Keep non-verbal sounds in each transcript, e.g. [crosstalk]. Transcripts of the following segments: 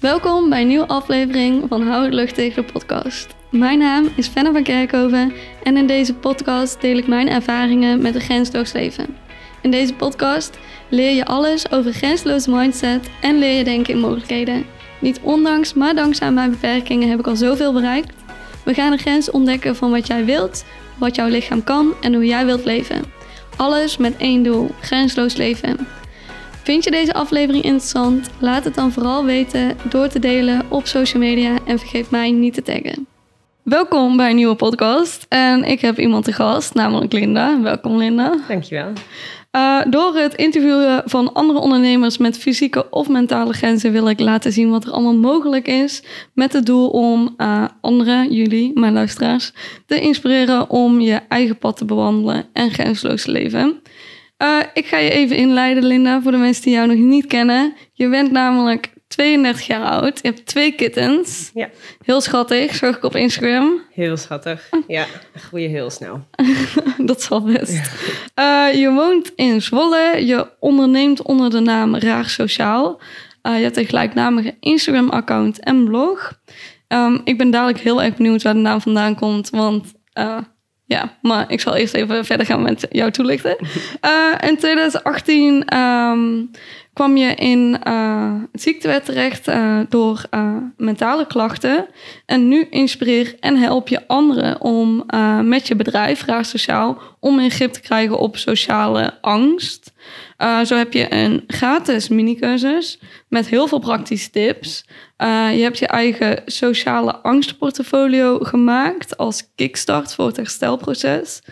Welkom bij een nieuwe aflevering van Hou het luchtig, de podcast. Mijn naam is Fenne van Kerkhoven en in deze podcast deel ik mijn ervaringen met een grensloos leven. In deze podcast leer je alles over grensloze mindset en leer je denken in mogelijkheden. Niet ondanks, maar dankzij mijn beperkingen heb ik al zoveel bereikt. We gaan de grens ontdekken van wat jij wilt, wat jouw lichaam kan en hoe jij wilt leven. Alles met één doel: grensloos leven. Vind je deze aflevering interessant? Laat het dan vooral weten door te delen op social media en vergeet mij niet te taggen. Welkom bij een nieuwe podcast en ik heb iemand te gast, namelijk Linda. Welkom Linda. Dankjewel. Uh, door het interviewen van andere ondernemers met fysieke of mentale grenzen wil ik laten zien wat er allemaal mogelijk is. Met het doel om uh, anderen, jullie, mijn luisteraars, te inspireren om je eigen pad te bewandelen en grensloos te leven. Uh, ik ga je even inleiden, Linda, voor de mensen die jou nog niet kennen. Je bent namelijk 32 jaar oud. Je hebt twee kittens. Ja. Heel schattig, zag ik op Instagram. Heel schattig. Ja, groeien heel snel. [laughs] dat zal best. Ja. Uh, je woont in Zwolle. Je onderneemt onder de naam Raar Sociaal. Uh, je hebt een gelijknamige Instagram-account en blog. Um, ik ben dadelijk heel erg benieuwd waar de naam vandaan komt. Want ja, maar ik zal eerst even verder gaan met jou toelichten. Uh, [laughs] in 2018 um, kwam je in uh, het ziektewet terecht uh, door mentale klachten. En nu inspireer en help je anderen om met je bedrijf, Raar Sociaal, om een grip te krijgen op sociale angst. Zo heb je een gratis mini-cursus met heel veel praktische tips. Uh, je hebt je eigen sociale angstportfolio gemaakt als kickstart voor het herstelproces.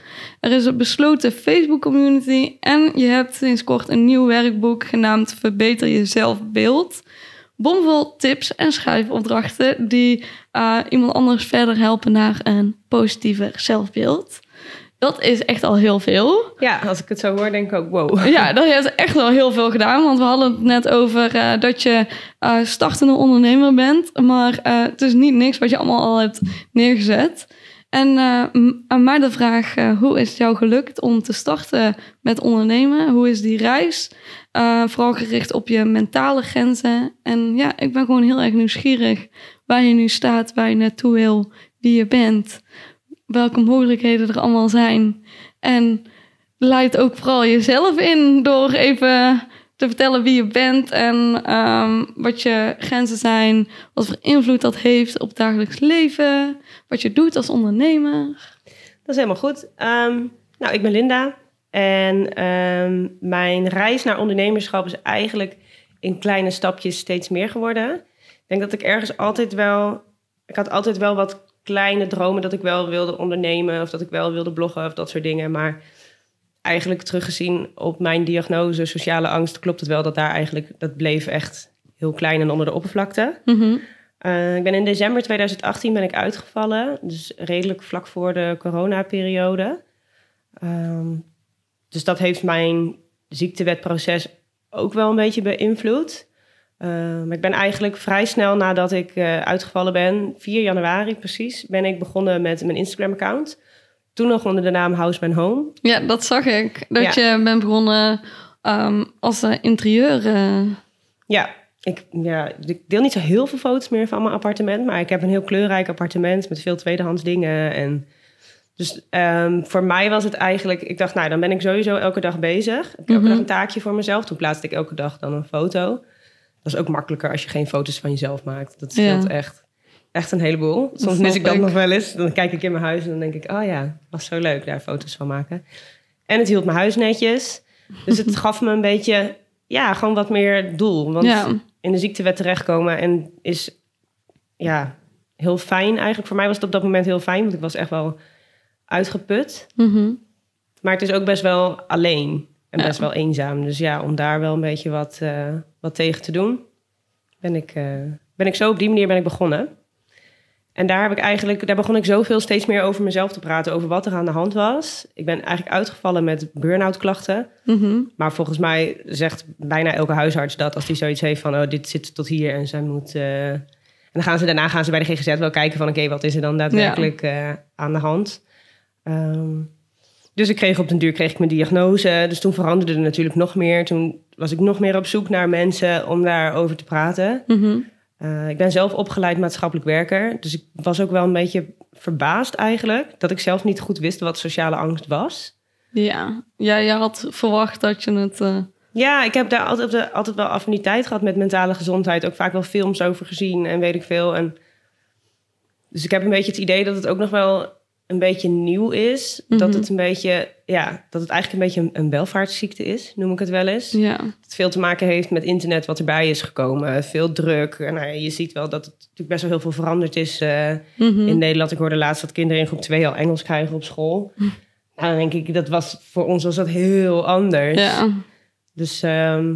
Er is een besloten Facebook community en je hebt sinds kort een nieuw werkboek genaamd Verbeter je zelfbeeld. Bomvol tips en schrijfopdrachten die uh, iemand anders verder helpen naar een positiever zelfbeeld. Dat is echt al heel veel. Ja, als ik het zo hoor, denk ik ook wow. Ja, dat heeft echt wel heel veel gedaan. Want we hadden het net over uh, dat je uh, startende ondernemer bent. Maar uh, het is niet niks wat je allemaal al hebt neergezet. En aan mij de vraag, hoe is het jou gelukt om te starten met ondernemen? Hoe is die reis? vooral gericht op je mentale grenzen. En ja, ik ben gewoon heel erg nieuwsgierig waar je nu staat, waar je naartoe wil, wie je bent welke mogelijkheden er allemaal zijn. En leid ook vooral jezelf in door even te vertellen wie je bent en um, wat je grenzen zijn, wat voor invloed dat heeft op het dagelijks leven, wat je doet als ondernemer. Dat is helemaal goed. Um, nou, ik ben Linda en um, mijn reis naar ondernemerschap is eigenlijk in kleine stapjes steeds meer geworden. Ik denk dat ik ergens altijd wel, ik had altijd wel wat kleine dromen dat ik wel wilde ondernemen of dat ik wel wilde bloggen of dat soort dingen. Maar eigenlijk teruggezien op mijn diagnose sociale angst klopt het wel dat daar eigenlijk dat bleef echt heel klein en onder de oppervlakte. Mm -hmm. uh, ik ben in december 2018 ben ik uitgevallen, dus redelijk vlak voor de coronaperiode. Um, dus dat heeft mijn ziektewetproces ook wel een beetje beïnvloed. Uh, maar ik ben eigenlijk vrij snel nadat ik uh, uitgevallen ben, 4 januari precies, ben ik begonnen met mijn Instagram-account. Toen nog onder de naam House Man Home. Ja, dat zag ik. Dat ja. je bent begonnen um, als uh, interieur. Ja, ik, ja, ik deel niet zo heel veel foto's meer van mijn appartement. Maar ik heb een heel kleurrijk appartement met veel tweedehands dingen. En dus um, voor mij was het eigenlijk... Ik dacht, nou, dan ben ik sowieso elke dag bezig. Heb ik elke mm -hmm. dag een taakje voor mezelf. Toen plaatste ik elke dag dan een foto. Dat is ook makkelijker als je geen foto's van jezelf maakt. Dat scheelt ja. echt, echt een heleboel. Soms mis ik dat nog wel eens. Dan kijk ik in mijn huis en dan denk ik... oh ja, was zo leuk daar foto's van maken. En het hield mijn huis netjes. Dus het [laughs] gaf me een beetje... ja, gewoon wat meer doel. Want ja. in de ziektewet terechtkomen en is... ja, heel fijn eigenlijk. Voor mij was het op dat moment heel fijn... want ik was echt wel uitgeput. Mm -hmm. Maar het is ook best wel alleen... En best ja. wel eenzaam. Dus ja, om daar wel een beetje wat, uh, wat tegen te doen, ben ik, uh, ben ik zo op die manier ben ik begonnen. En daar heb ik eigenlijk, daar begon ik zoveel steeds meer over mezelf te praten, over wat er aan de hand was. Ik ben eigenlijk uitgevallen met burn-out klachten. Mm -hmm. Maar volgens mij zegt bijna elke huisarts dat als die zoiets heeft van, oh, dit zit tot hier en zij moet. Uh, en dan gaan ze daarna gaan ze bij de GGZ wel kijken van, oké, okay, wat is er dan daadwerkelijk ja. aan de hand? Um, dus ik kreeg op den duur kreeg ik mijn diagnose. Dus toen veranderde er natuurlijk nog meer. Toen was ik nog meer op zoek naar mensen om daarover te praten. Mm -hmm. Eh, ik ben zelf opgeleid maatschappelijk werker. Dus ik was ook wel een beetje verbaasd eigenlijk... dat ik zelf niet goed wist wat sociale angst was. Ja, ja je had verwacht dat je het... Uh... Ja, ik heb daar altijd, altijd wel affiniteit gehad met mentale gezondheid. Ook vaak wel films over gezien en weet ik veel. En dus ik heb een beetje het idee dat het ook nog wel een beetje nieuw is. Dat Mhm. het een beetje, ja, dat het eigenlijk een beetje een, een welvaartsziekte is, noem ik het wel eens. Ja, Dat het veel te maken heeft met internet wat erbij is gekomen. Veel druk. En nou je ziet wel dat het natuurlijk best wel heel veel veranderd is eh, Mhm. in Nederland. Ik hoorde laatst dat kinderen in groep 2 al Engels krijgen op school. Hm. Nou, dan denk ik, dat was voor ons was dat heel anders. ja. Dus, ehm,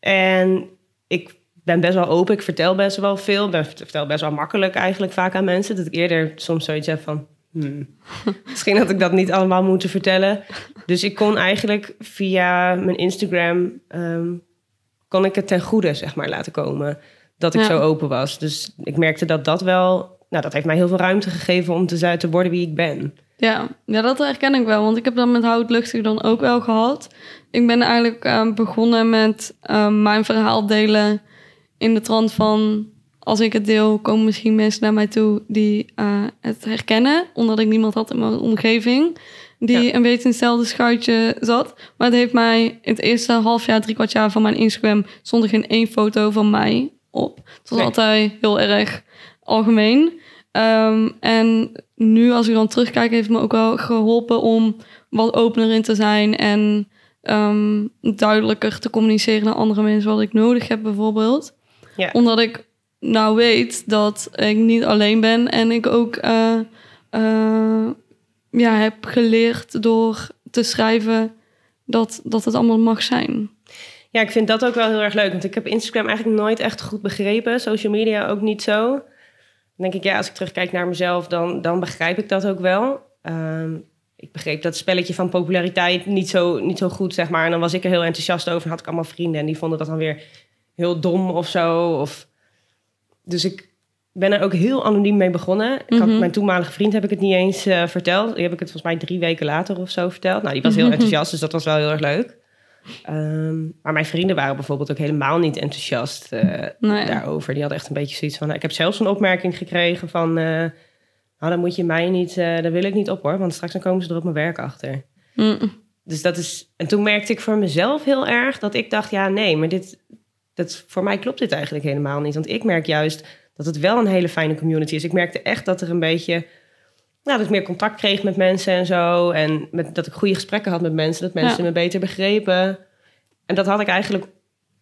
en ik ben best wel open. Ik vertel best wel veel. Ik vertel best wel makkelijk eigenlijk vaak aan mensen. Dat ik eerder soms zoiets heb van... hmm, [laughs] misschien had ik dat niet allemaal moeten vertellen. Dus ik kon eigenlijk via mijn Instagram... ehm, kon ik het ten goede, zeg maar, laten komen. Dat ik Ja. zo open was. Dus ik merkte dat dat wel... Nou, dat heeft mij heel veel ruimte gegeven om te, zijn- te worden wie ik ben. Ja, ja, dat herken ik wel. Want ik heb dat met Houtluchtig dan ook wel gehad. Ik ben eigenlijk eh, begonnen met eh, mijn verhaal delen in de trant van... als ik het deel, komen misschien mensen naar mij toe die eh, het herkennen. Omdat ik niemand had in mijn omgeving die Ja. een beetje in hetzelfde schuitje zat. Maar het heeft mij in het eerste half jaar, drie kwart jaar van mijn Instagram... stond er geen één foto van mij op. Het was Nee. altijd heel erg algemeen. Ehm, en nu, als ik dan terugkijk, heeft het me ook wel geholpen om wat opener in te zijn en ehm, duidelijker te communiceren naar andere mensen wat ik nodig heb, bijvoorbeeld. Ja. Omdat ik nou weet dat ik niet alleen ben en ik ook eh, eh, ja, heb geleerd door te schrijven dat, dat het allemaal mag zijn. Ja, ik vind dat ook wel heel erg leuk. Want ik heb Instagram eigenlijk nooit echt goed begrepen. Social media ook niet zo. Dan denk ik, ja, als ik terugkijk naar mezelf, dan, dan begrijp ik dat ook wel. Ehm, ik begreep dat spelletje van populariteit niet zo, niet zo goed, zeg maar. En dan was ik er heel enthousiast over en had ik allemaal vrienden. En die vonden dat dan weer heel dom of zo. Of... Dus ik ben er ook heel anoniem mee begonnen. Ik had, Mhm. mijn toenmalige vriend heb ik het niet eens eh, verteld. Die heb ik het volgens mij drie weken later of zo verteld. Nou, die was heel enthousiast, dus dat was wel heel erg leuk. Ehm, maar mijn vrienden waren bijvoorbeeld ook helemaal niet enthousiast eh, Nee. daarover. Die hadden echt een beetje zoiets van... nou, ik heb zelfs een opmerking gekregen van... nou, dan moet je mij niet... daar wil ik niet op hoor, want straks dan komen ze er op mijn werk achter. Mm. Dus dat is... En toen merkte ik voor mezelf heel erg dat ik dacht... ja, nee, maar dit... Dat, voor mij klopt dit eigenlijk helemaal niet. Want ik merk juist dat het wel een hele fijne community is. Ik merkte echt dat er een beetje... Nou, dat ik meer contact kreeg met mensen en zo. En met, dat ik goede gesprekken had met mensen. Dat mensen Ja. me beter begrepen. En dat had ik eigenlijk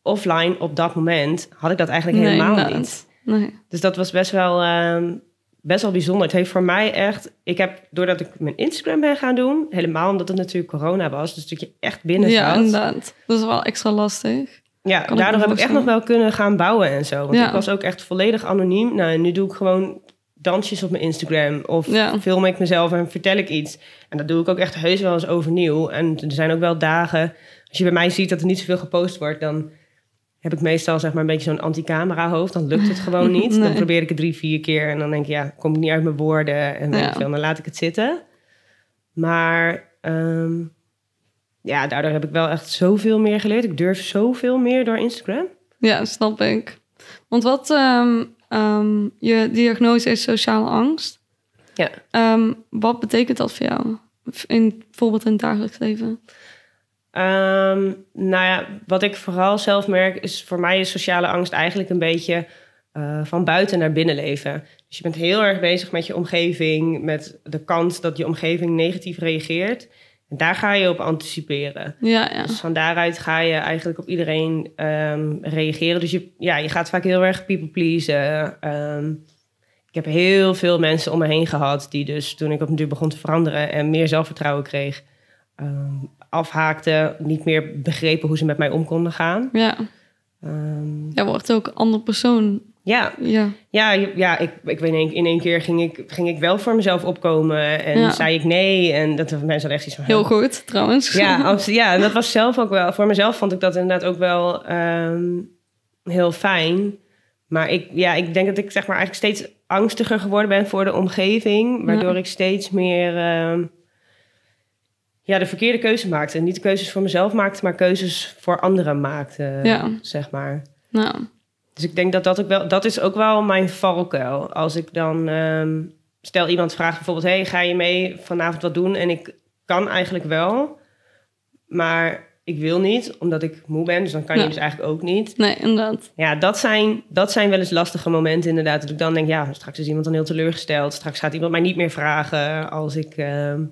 offline op dat moment... had ik dat eigenlijk Nee, helemaal inderdaad. niet. Nee. Dus dat was best wel, ehm, best wel bijzonder. Het heeft voor mij echt... Ik heb, doordat ik mijn Instagram ben gaan doen... helemaal omdat het natuurlijk corona was... dus dat je echt binnen Ja, zat... inderdaad. Dat is wel extra lastig. Ja, Kan daardoor heb ik echt nog wel kunnen gaan bouwen en zo. Want Ja. ik was ook echt volledig anoniem. Nou, en nu doe ik gewoon dansjes op mijn Instagram. Of Ja. film ik mezelf en vertel ik iets. En dat doe ik ook echt heus wel eens overnieuw. En er zijn ook wel dagen... Als je bij mij ziet dat er niet zoveel gepost wordt... dan heb ik meestal zeg maar een beetje zo'n anti-camera hoofd. Dan lukt het gewoon [laughs] niet. Dan probeer ik het drie, vier keer. En dan denk ik, ja, kom ik niet uit mijn woorden. En Ja. veel, dan laat ik het zitten. Maar... ehm, ja, daardoor heb ik wel echt zoveel meer geleerd. Ik durf zoveel meer door Instagram. Ja, snap ik. Want wat ehm, ehm, je diagnose is sociale angst. Ja. Ehm, wat betekent dat voor jou? In, bijvoorbeeld in het dagelijks leven. Nou ja, wat ik vooral zelf merk is voor mij is sociale angst eigenlijk een beetje eh, van buiten naar binnen leven. Dus je bent heel erg bezig met je omgeving, met de kans dat je omgeving negatief reageert. En daar ga je op anticiperen. Ja, ja. Dus van daaruit ga je eigenlijk op iedereen ehm, reageren. Dus je, ja, je gaat vaak heel erg people pleasen. Ehm, ik heb heel veel mensen om me heen gehad die dus toen ik op een duur begon te veranderen en meer zelfvertrouwen kreeg, ehm, afhaakten, niet meer begrepen hoe ze met mij om konden gaan. Ja, jij wordt ook een ander persoon. Ja, Ja, ja, ja ik, ik weet niet, in één keer ging ik, ging ik wel voor mezelf opkomen en Ja. zei ik nee. En dat mensen echt iets van... heel goed trouwens. Ja, [laughs] abs- ja, en dat was zelf ook wel... Voor mezelf vond ik dat inderdaad ook wel ehm, heel fijn. Maar ik, ja, ik denk dat ik zeg maar eigenlijk steeds angstiger geworden ben voor de omgeving. Waardoor Ja. ik steeds meer ehm, ja, de verkeerde keuze maakte. En niet de keuzes voor mezelf maakte, maar keuzes voor anderen maakte, Ja. zeg maar. Nou, Dus ik denk dat dat ook wel, dat is ook wel mijn valkuil. Als ik dan, ehm, stel iemand vraagt bijvoorbeeld, hey, ga je mee vanavond wat doen? En ik kan eigenlijk wel, maar ik wil niet, omdat ik moe ben. Dus dan kan je dus eigenlijk ook niet. Nee, inderdaad. Ja, dat zijn, dat zijn wel eens lastige momenten inderdaad. Dat ik dan denk, ja, straks is iemand dan heel teleurgesteld. Straks gaat iemand mij niet meer vragen als ik... ehm,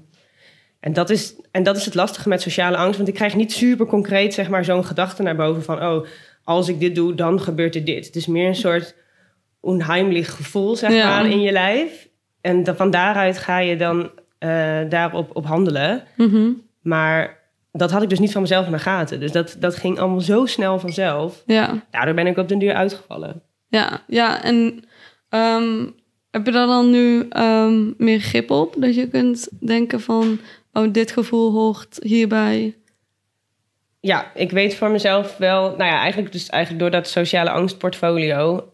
En dat, is, en dat is het lastige met sociale angst. Want ik krijg niet super concreet zeg maar, zo'n gedachte naar boven van... oh, als ik dit doe, dan gebeurt er dit. Het is meer een soort onheimlich gevoel zeg Ja. maar, in je lijf. En dan, van daaruit ga je dan eh, daarop op handelen. Mhm. Maar dat had ik dus niet van mezelf in de gaten. Dus dat, dat ging allemaal zo snel vanzelf. Ja, Daardoor ben ik op den duur uitgevallen. ja, ja. En ehm, heb je daar dan nu ehm, meer grip op? Dat je kunt denken van, oh, dit gevoel hoort hierbij. Ja, ik weet voor mezelf wel, nou ja, eigenlijk dus eigenlijk door dat sociale angstportfolio.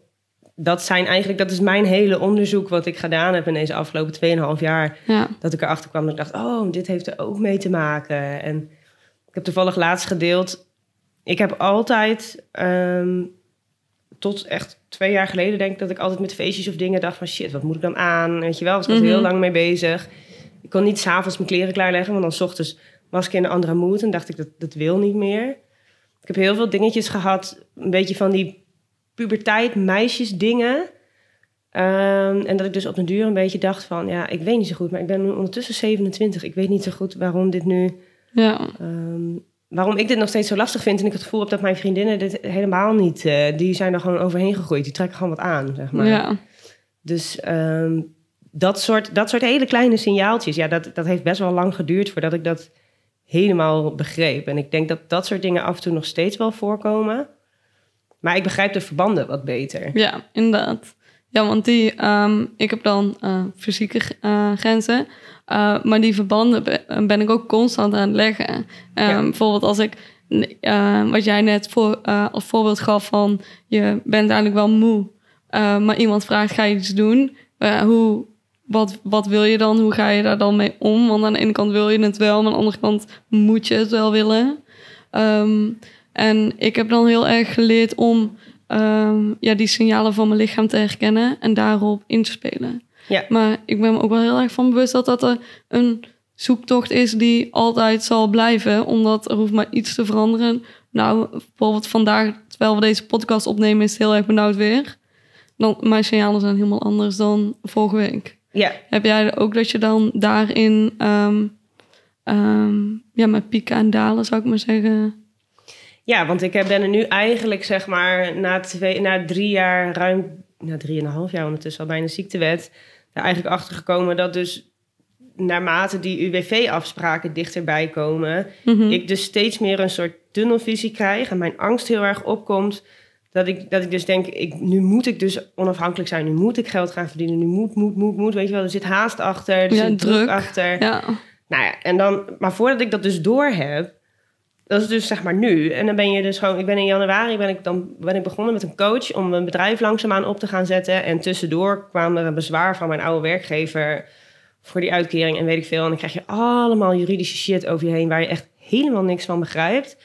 Dat zijn eigenlijk, dat is mijn hele onderzoek wat ik gedaan heb in deze afgelopen 2,5 jaar. Ja, Dat ik erachter kwam dat ik dacht, oh, dit heeft er ook mee te maken. En ik heb toevallig laatst gedeeld. Ik heb altijd, ehm, tot echt twee jaar geleden denk ik, dat ik altijd met feestjes of dingen dacht van shit, wat moet ik dan aan? Weet je wel, was ik was Mhm. heel lang mee bezig. Ik kon niet s'avonds mijn kleren klaarleggen, want dan 's ochtends was ik in een andere mood en dacht ik, dat, dat wil niet meer. Ik heb heel veel dingetjes gehad, een beetje van die puberteit, meisjes dingen. Ehm, en dat ik dus op den duur een beetje dacht van, ja, ik weet niet zo goed, maar ik ben nu ondertussen 27. Ik weet niet zo goed waarom dit nu, ja, ehm, waarom ik dit nog steeds zo lastig vind. En ik het gevoel heb dat mijn vriendinnen dit helemaal niet, eh, die zijn er gewoon overheen gegroeid. Die trekken gewoon wat aan, zeg maar. ja. Dus ehm, dat, soort, dat soort hele kleine signaaltjes, ja, dat, dat heeft best wel lang geduurd voordat ik dat helemaal begreep. En ik denk dat dat soort dingen af en toe nog steeds wel voorkomen. Maar ik begrijp de verbanden wat beter. Ja, inderdaad. Ja, want die, ehm, ik heb dan eh, fysieke eh, grenzen, eh, maar die verbanden be- ben ik ook constant aan het leggen. Ja. Bijvoorbeeld als ik, wat jij net voor, als voorbeeld gaf van, je bent eigenlijk wel moe, maar iemand vraagt, ga je iets doen? Hoe, wat, wat wil je dan? Hoe ga je daar dan mee om? Want aan de ene kant wil je het wel, maar aan de andere kant moet je het wel willen. Ehm, en ik heb dan heel erg geleerd om ehm, ja, die signalen van mijn lichaam te herkennen en daarop in te spelen. Ja. Maar ik ben me ook wel heel erg van bewust dat dat er een zoektocht is die altijd zal blijven, omdat er hoeft maar iets te veranderen. Nou, bijvoorbeeld vandaag, terwijl we deze podcast opnemen, is het heel erg benauwd weer. Dan, mijn signalen zijn helemaal anders dan vorige week. Ja, Heb jij ook dat je dan daarin ehm, ehm, ja, met pieken en dalen, zou ik maar zeggen? ja want ik ben er nu eigenlijk, zeg maar, na, twee, na drie jaar, ruim, na drieënhalf jaar ondertussen al bijna ziektewet, er eigenlijk achter gekomen dat dus naarmate die UWV-afspraken dichterbij komen, Mhm. ik dus steeds meer een soort tunnelvisie krijg en mijn angst heel erg opkomt. Dat ik, dat ik dus denk, ik, nu moet ik dus onafhankelijk zijn. Nu moet ik geld gaan verdienen. Nu moet, moet, moet, moet. Weet je wel, er zit haast achter. Er Ja, zit druk, druk. achter. Ja, Nou ja, en dan, maar voordat ik dat dus door heb, dat is dus zeg maar nu. En dan ben je dus gewoon, ik ben in januari ben ik dan ben ik begonnen met een coach om mijn bedrijf langzaamaan op te gaan zetten. En tussendoor kwam er een bezwaar van mijn oude werkgever voor die uitkering en weet ik veel. En dan krijg je allemaal juridische shit over je heen waar je echt helemaal niks van begrijpt.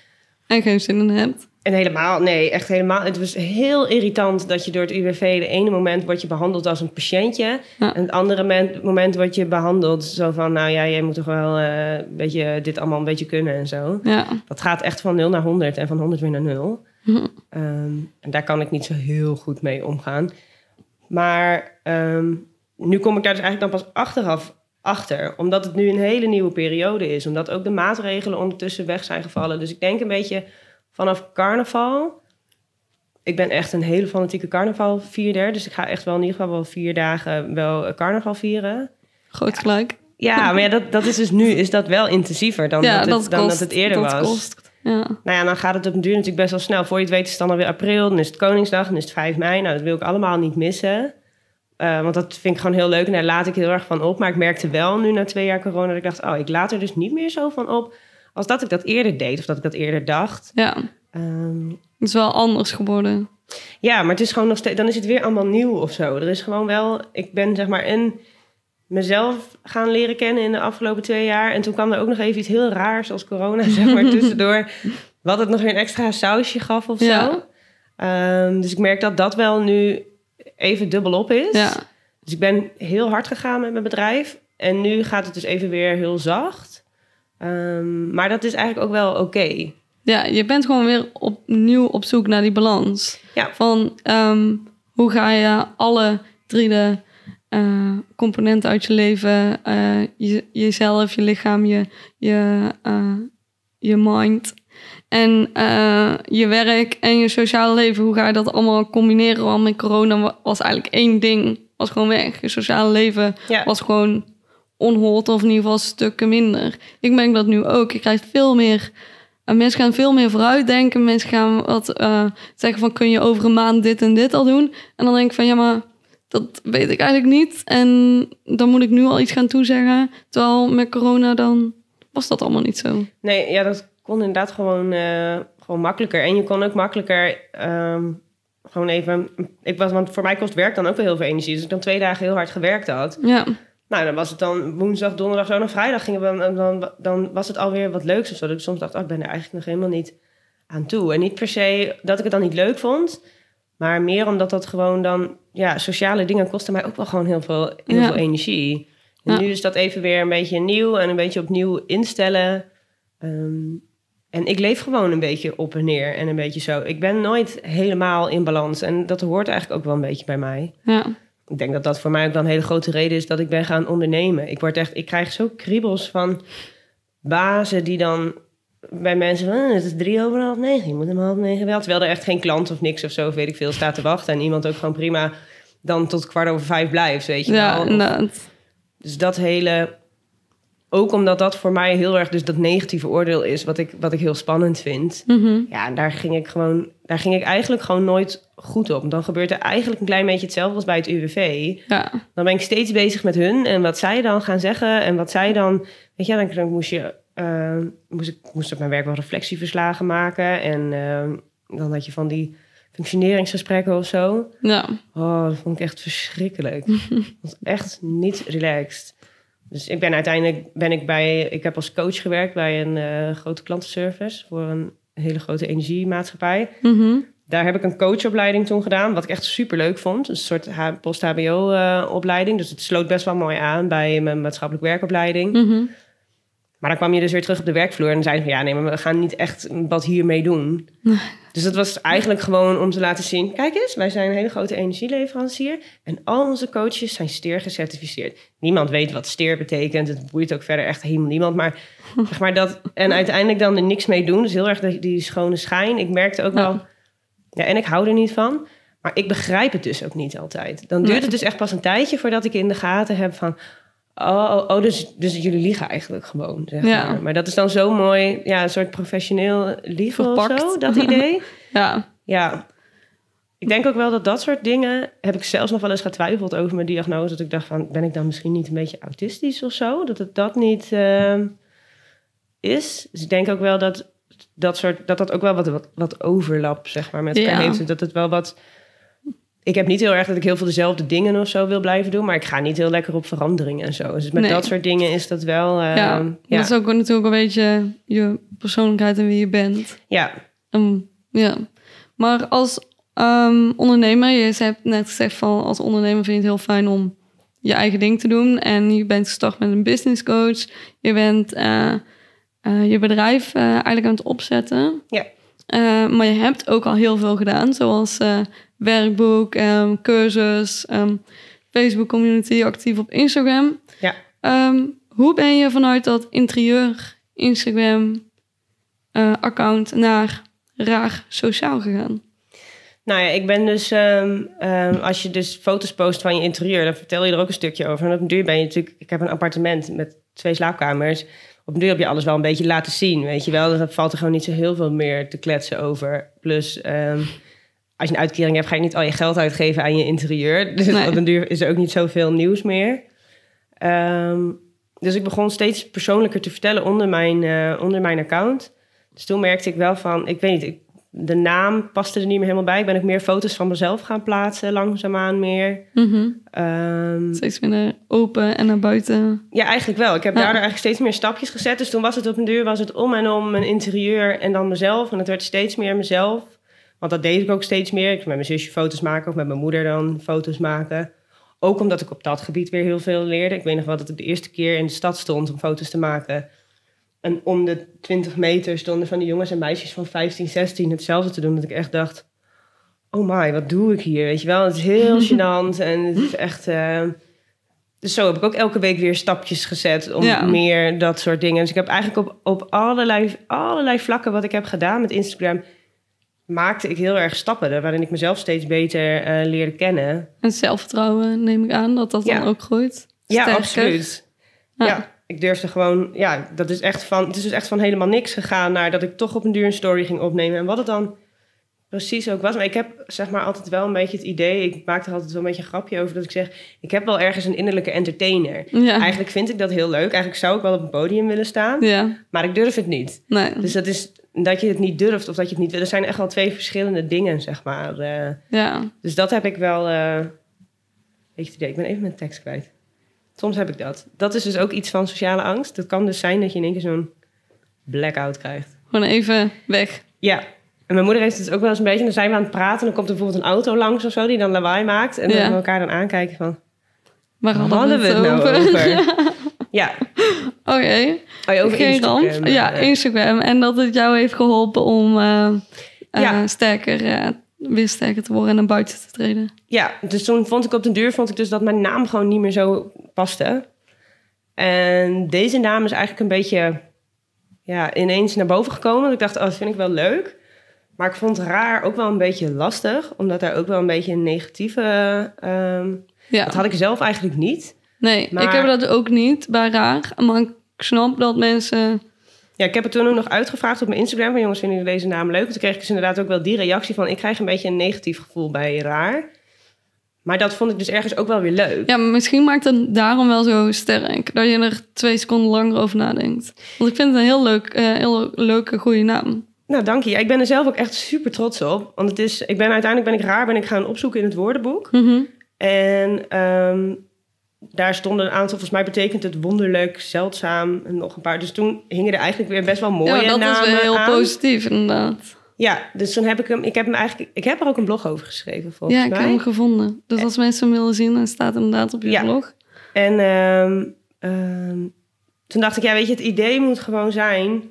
En geen zin in hebt. En helemaal, nee, echt helemaal. Het was heel irritant dat je door het UWV de ene moment word je behandeld als een patiëntje. Ja. En het andere moment, moment word je behandeld zo van, nou ja, jij moet toch wel eh, een beetje dit allemaal een beetje kunnen en zo. Ja, Dat gaat echt van 0 naar 100 en van 100 weer naar 0. Mhm. Ehm, en daar kan ik niet zo heel goed mee omgaan. Maar ehm, nu kom ik daar dus eigenlijk dan pas achteraf achter. Omdat het nu een hele nieuwe periode is. Omdat ook de maatregelen ondertussen weg zijn gevallen. Dus ik denk een beetje vanaf carnaval. Ik ben echt een hele fanatieke carnavalvierder. Dus ik ga echt wel in ieder geval wel vier dagen wel eh, carnaval vieren. groot gelijk. Ja, maar ja, dat, dat is dus nu is dat wel intensiever dan, ja, dat, het, dat dan kost, dat het eerder dat was. Kost. Ja. Nou ja, dan gaat het op een duur natuurlijk best wel snel. Voor je het weet is het dan alweer april, dan is het Koningsdag, dan is het 5 mei. Nou, dat wil ik allemaal niet missen. Eh, want dat vind ik gewoon heel leuk en daar laat ik heel erg van op. Maar ik merkte wel nu na twee jaar corona dat ik dacht... oh, ik laat er dus niet meer zo van op als dat ik dat eerder deed of dat ik dat eerder dacht. ja, Ehm, het is wel anders geworden. ja, maar het is gewoon nog steeds... dan is het weer allemaal nieuw of zo. Er is gewoon wel... Ik ben zeg maar en mezelf gaan leren kennen in de afgelopen twee jaar. En toen kwam er ook nog even iets heel raars als corona, [laughs] zeg maar, tussendoor. Wat het nog weer een extra sausje gaf of zo. Ja. Ehm, dus ik merk dat dat wel nu even dubbelop is. Ja, Dus ik ben heel hard gegaan met mijn bedrijf. En nu gaat het dus even weer heel zacht. Ehm, maar dat is eigenlijk ook wel oké. ja, je bent gewoon weer opnieuw op zoek naar die balans. Ja. Van ehm, hoe ga je alle drie de eh, componenten uit je leven, eh, je, jezelf, je lichaam, je, je, eh, je mind en eh, je werk en je sociale leven, hoe ga je dat allemaal combineren? Want met corona wa- was eigenlijk één ding, was gewoon weg. Je sociale leven Ja. was gewoon onhold of in ieder geval stukken minder. Ik merk dat nu ook. Je krijgt veel meer... eh, mensen gaan veel meer vooruitdenken. Mensen gaan wat eh, zeggen van... kun je over een maand dit en dit al doen? En dan denk ik van... ja, maar dat weet ik eigenlijk niet. En dan moet ik nu al iets gaan toezeggen. Terwijl met corona dan was dat allemaal niet zo. Nee, ja, dat kon inderdaad gewoon, eh, gewoon makkelijker. En je kon ook makkelijker ehm, gewoon even... Ik was, want voor mij kost werk dan ook wel heel veel energie. Dus ik dan twee dagen heel hard gewerkt had. Ja, Nou, dan was het dan woensdag, donderdag, zo naar vrijdag gingen we... Dan, dan, dan was het alweer wat leuks of zo. Dat ik soms dacht, oh, ik ben er eigenlijk nog helemaal niet aan toe. En niet per se dat ik het dan niet leuk vond... Maar meer omdat dat gewoon dan... Ja, sociale dingen kosten mij ook wel gewoon heel veel, heel Ja. veel energie. En Ja. nu is dat even weer een beetje nieuw en een beetje opnieuw instellen. Ehm, en ik leef gewoon een beetje op en neer en een beetje zo. Ik ben nooit helemaal in balans. En dat hoort eigenlijk ook wel een beetje bij mij. ja, Ik denk dat dat voor mij ook wel een hele grote reden is dat ik ben gaan ondernemen. Ik, word echt, ik krijg zo kriebels van bazen die dan bij mensen van... "Eh, het is drie over half negen, je moet hem half negen wel. Terwijl er echt geen klant of niks of zo, of weet ik veel, staat te wachten. En iemand ook gewoon prima dan tot kwart over vijf blijft, weet je ja wel. Of- dus dat hele... Ook omdat dat voor mij heel erg dus dat negatieve oordeel is... wat ik, wat ik heel spannend vind. Mhm. Ja, daar ging ik gewoon... Daar ging ik eigenlijk gewoon nooit goed op. Dan gebeurt er eigenlijk een klein beetje hetzelfde als bij het UWV. Ja, Dan ben ik steeds bezig met hun en wat zij dan gaan zeggen en wat zij dan. Weet je, dan, moest je. eh, moest ik moest op mijn werk wel reflectieverslagen maken. En eh, dan had je van die functioneringsgesprekken of zo. ja, Oh, dat vond ik echt verschrikkelijk. [laughs] dat was echt niet relaxed. Dus ik ben uiteindelijk ben ik bij. Ik heb als coach gewerkt bij een eh, grote klantenservice voor een hele grote energiemaatschappij. Mhm. Daar heb ik een coachopleiding toen gedaan, wat ik echt super leuk vond. Een soort post-HBO-opleiding. dus het sloot best wel mooi aan bij mijn maatschappelijk werkopleiding. Mhm. Maar dan kwam je dus weer terug op de werkvloer en zeiden van ja, nee, maar we gaan niet echt wat hiermee doen. Dus dat was eigenlijk gewoon om te laten zien: kijk eens, wij zijn een hele grote energieleverancier en al onze coaches zijn steer gecertificeerd. Niemand weet wat steer betekent. Het boeit ook verder echt helemaal niemand. Maar [laughs] zeg maar dat en uiteindelijk dan er niks mee doen. Dus heel erg die, die schone schijn. Ik merkte ook wel, ja, en ik hou er niet van. Maar ik begrijp het dus ook niet altijd. Dan duurt het dus echt pas een tijdje voordat ik in de gaten heb van. Oh, oh, oh dus, dus jullie liegen eigenlijk gewoon. Zeg Ja. maar. maar dat is dan zo mooi, ja, een soort professioneel liegen of Verpakt. zo, dat idee. [laughs] ja, ja. Ik denk ook wel dat dat soort dingen... heb ik zelfs nog wel eens getwijfeld over mijn diagnose. Dat ik dacht van, ben ik dan misschien niet een beetje autistisch of zo? Dat het dat niet ehm, is. Dus ik denk ook wel dat dat, soort, dat, dat ook wel wat, wat, wat overlap, zeg maar, met elkaar Ja. heeft. Dat het wel wat... Ik heb niet heel erg dat ik heel veel dezelfde dingen of zo wil blijven doen... maar ik ga niet heel lekker op verandering en zo. Dus met Nee. dat soort dingen is dat wel... ehm, ja. ja. Dat is ook natuurlijk een beetje je persoonlijkheid en wie je bent. ja, Ehm, ja. Maar als ehm, ondernemer, je hebt net gezegd van als ondernemer vind je het heel fijn om je eigen ding te doen. En je bent gestart met een business coach. Je bent eh, eh, je bedrijf eh, eigenlijk aan het opzetten. Ja. Maar je hebt ook al heel veel gedaan, zoals werkboek, ehm, cursus, ehm, Facebook community, actief op Instagram. Ja. Ehm, hoe ben je vanuit dat interieur Instagram eh, account naar raar sociaal gegaan? Nou ja, ik ben dus, als je dus foto's post van je interieur, dan vertel je er ook een stukje over. En op een duur ben je natuurlijk, ik heb een appartement met twee slaapkamers. Op een duur heb je alles wel een beetje laten zien, weet je wel. Dan valt er gewoon niet zo heel veel meer te kletsen over. Plus, als je een uitkering hebt, ga je niet al je geld uitgeven aan je interieur. [laughs] Dus Nee. op een duur is er ook niet zoveel nieuws meer. Ehm, dus ik begon steeds persoonlijker te vertellen onder mijn, eh, onder mijn account. Dus toen merkte ik wel van, ik weet niet, ik, de naam paste er niet meer helemaal bij. Ik ben ook meer foto's van mezelf gaan plaatsen, langzaamaan meer. Mhm. Ehm, Steeds meer open en naar buiten. ja, eigenlijk wel. Ik heb Ja. daardoor eigenlijk steeds meer stapjes gezet. Dus toen was het op een duur was het om en om mijn interieur en dan mezelf. En het werd steeds meer mezelf. Want dat deed ik ook steeds meer. Ik met mijn zusje foto's maken of met mijn moeder dan foto's maken. Ook omdat ik op dat gebied weer heel veel leerde. Ik weet nog wel dat ik de eerste keer in de stad stond om foto's te maken. En om de 20 meter stonden van die jongens en meisjes van 15, 16 hetzelfde te doen. Dat ik echt dacht, oh my, wat doe ik hier? Weet je wel, het is heel [laughs] gênant en het is echt... Uh... Dus zo heb ik ook elke week weer stapjes gezet om Ja. meer dat soort dingen. Dus ik heb eigenlijk op, op allerlei, allerlei vlakken wat ik heb gedaan met Instagram... maakte ik heel erg stappen waarin ik mezelf steeds beter eh, leerde kennen. En zelfvertrouwen neem ik aan dat dat Ja. dan ook groeit. Ja, absoluut. Ja. Ja. ik durfde gewoon, ja, dat is echt van, het is dus echt van helemaal niks gegaan naar dat ik toch op een duur een story ging opnemen. En wat het dan precies ook was. Maar ik heb zeg maar altijd wel een beetje het idee, ik maak er altijd wel een beetje een grapje over dat ik zeg, ik heb wel ergens een innerlijke entertainer. Ja. Eigenlijk vind ik dat heel leuk. Eigenlijk zou ik wel op een podium willen staan, Ja, maar ik durf het niet. nee. Dus dat is dat je het niet durft of dat je het niet wil. Er zijn echt wel twee verschillende dingen, zeg maar. Eh, Ja, dus dat heb ik wel. eh weet je idee? Ik ben even mijn tekst kwijt. Soms heb ik dat. Dat is dus ook iets van sociale angst. Het kan dus zijn dat je in één keer zo'n blackout krijgt. gewoon even weg. Ja. En mijn moeder heeft het ook wel eens een beetje. Dan zijn we aan het praten. En dan komt er bijvoorbeeld een auto langs of zo die dan lawaai maakt. En dan Ja. we elkaar dan aankijken van. Waar Waar hadden we het nou over? [laughs] Ja. [laughs] Oké, Oh, ja, over geen ramp. Instagram. Ja, Eh, Instagram. En dat het jou heeft geholpen om eh, eh, Ja. sterker, weer sterker te worden en naar buiten te treden. Ja, dus toen vond ik op den duur vond ik dus dat mijn naam gewoon niet meer zo paste. En deze naam is eigenlijk een beetje ja, ineens naar boven gekomen. Want ik dacht, oh, dat vind ik wel leuk. Maar ik vond raar ook wel een beetje lastig. Omdat daar ook wel een beetje een negatieve... ehm, Ja. Dat had ik zelf eigenlijk niet. Nee, Maar- ik heb dat ook niet bij raar. Maar ik snap dat mensen... Ja, ik heb het toen ook nog uitgevraagd op mijn Instagram. Van jongens, vinden jullie deze naam leuk? Toen kreeg ik dus inderdaad ook wel die reactie van... ik krijg een beetje een negatief gevoel bij raar. Maar dat vond ik dus ergens ook wel weer leuk. Ja, maar misschien maakt het daarom wel zo sterk. Dat je er twee seconden langer over nadenkt. Want ik vind het een heel leuk, eh, heel leuke, goede naam. Nou, dank je. Ja, ik ben er zelf ook echt super trots op. Want het is, ik ben uiteindelijk ben ik raar ben ik gaan opzoeken in het woordenboek. Mhm. En ehm, daar stonden een aantal, volgens mij betekent het wonderlijk, zeldzaam en nog een paar. Dus toen hingen er eigenlijk weer best wel mooie Ja, dat namen is wel heel aan. positief inderdaad. Ja, dus toen heb ik hem, ik heb hem eigenlijk, ik heb er ook een blog over geschreven volgens Ja, ik heb mij. hem gevonden. Dus als mensen hem willen zien, dan staat inderdaad op je Ja. blog. En ehm, ehm, toen dacht ik, ja, weet je, het idee moet gewoon zijn.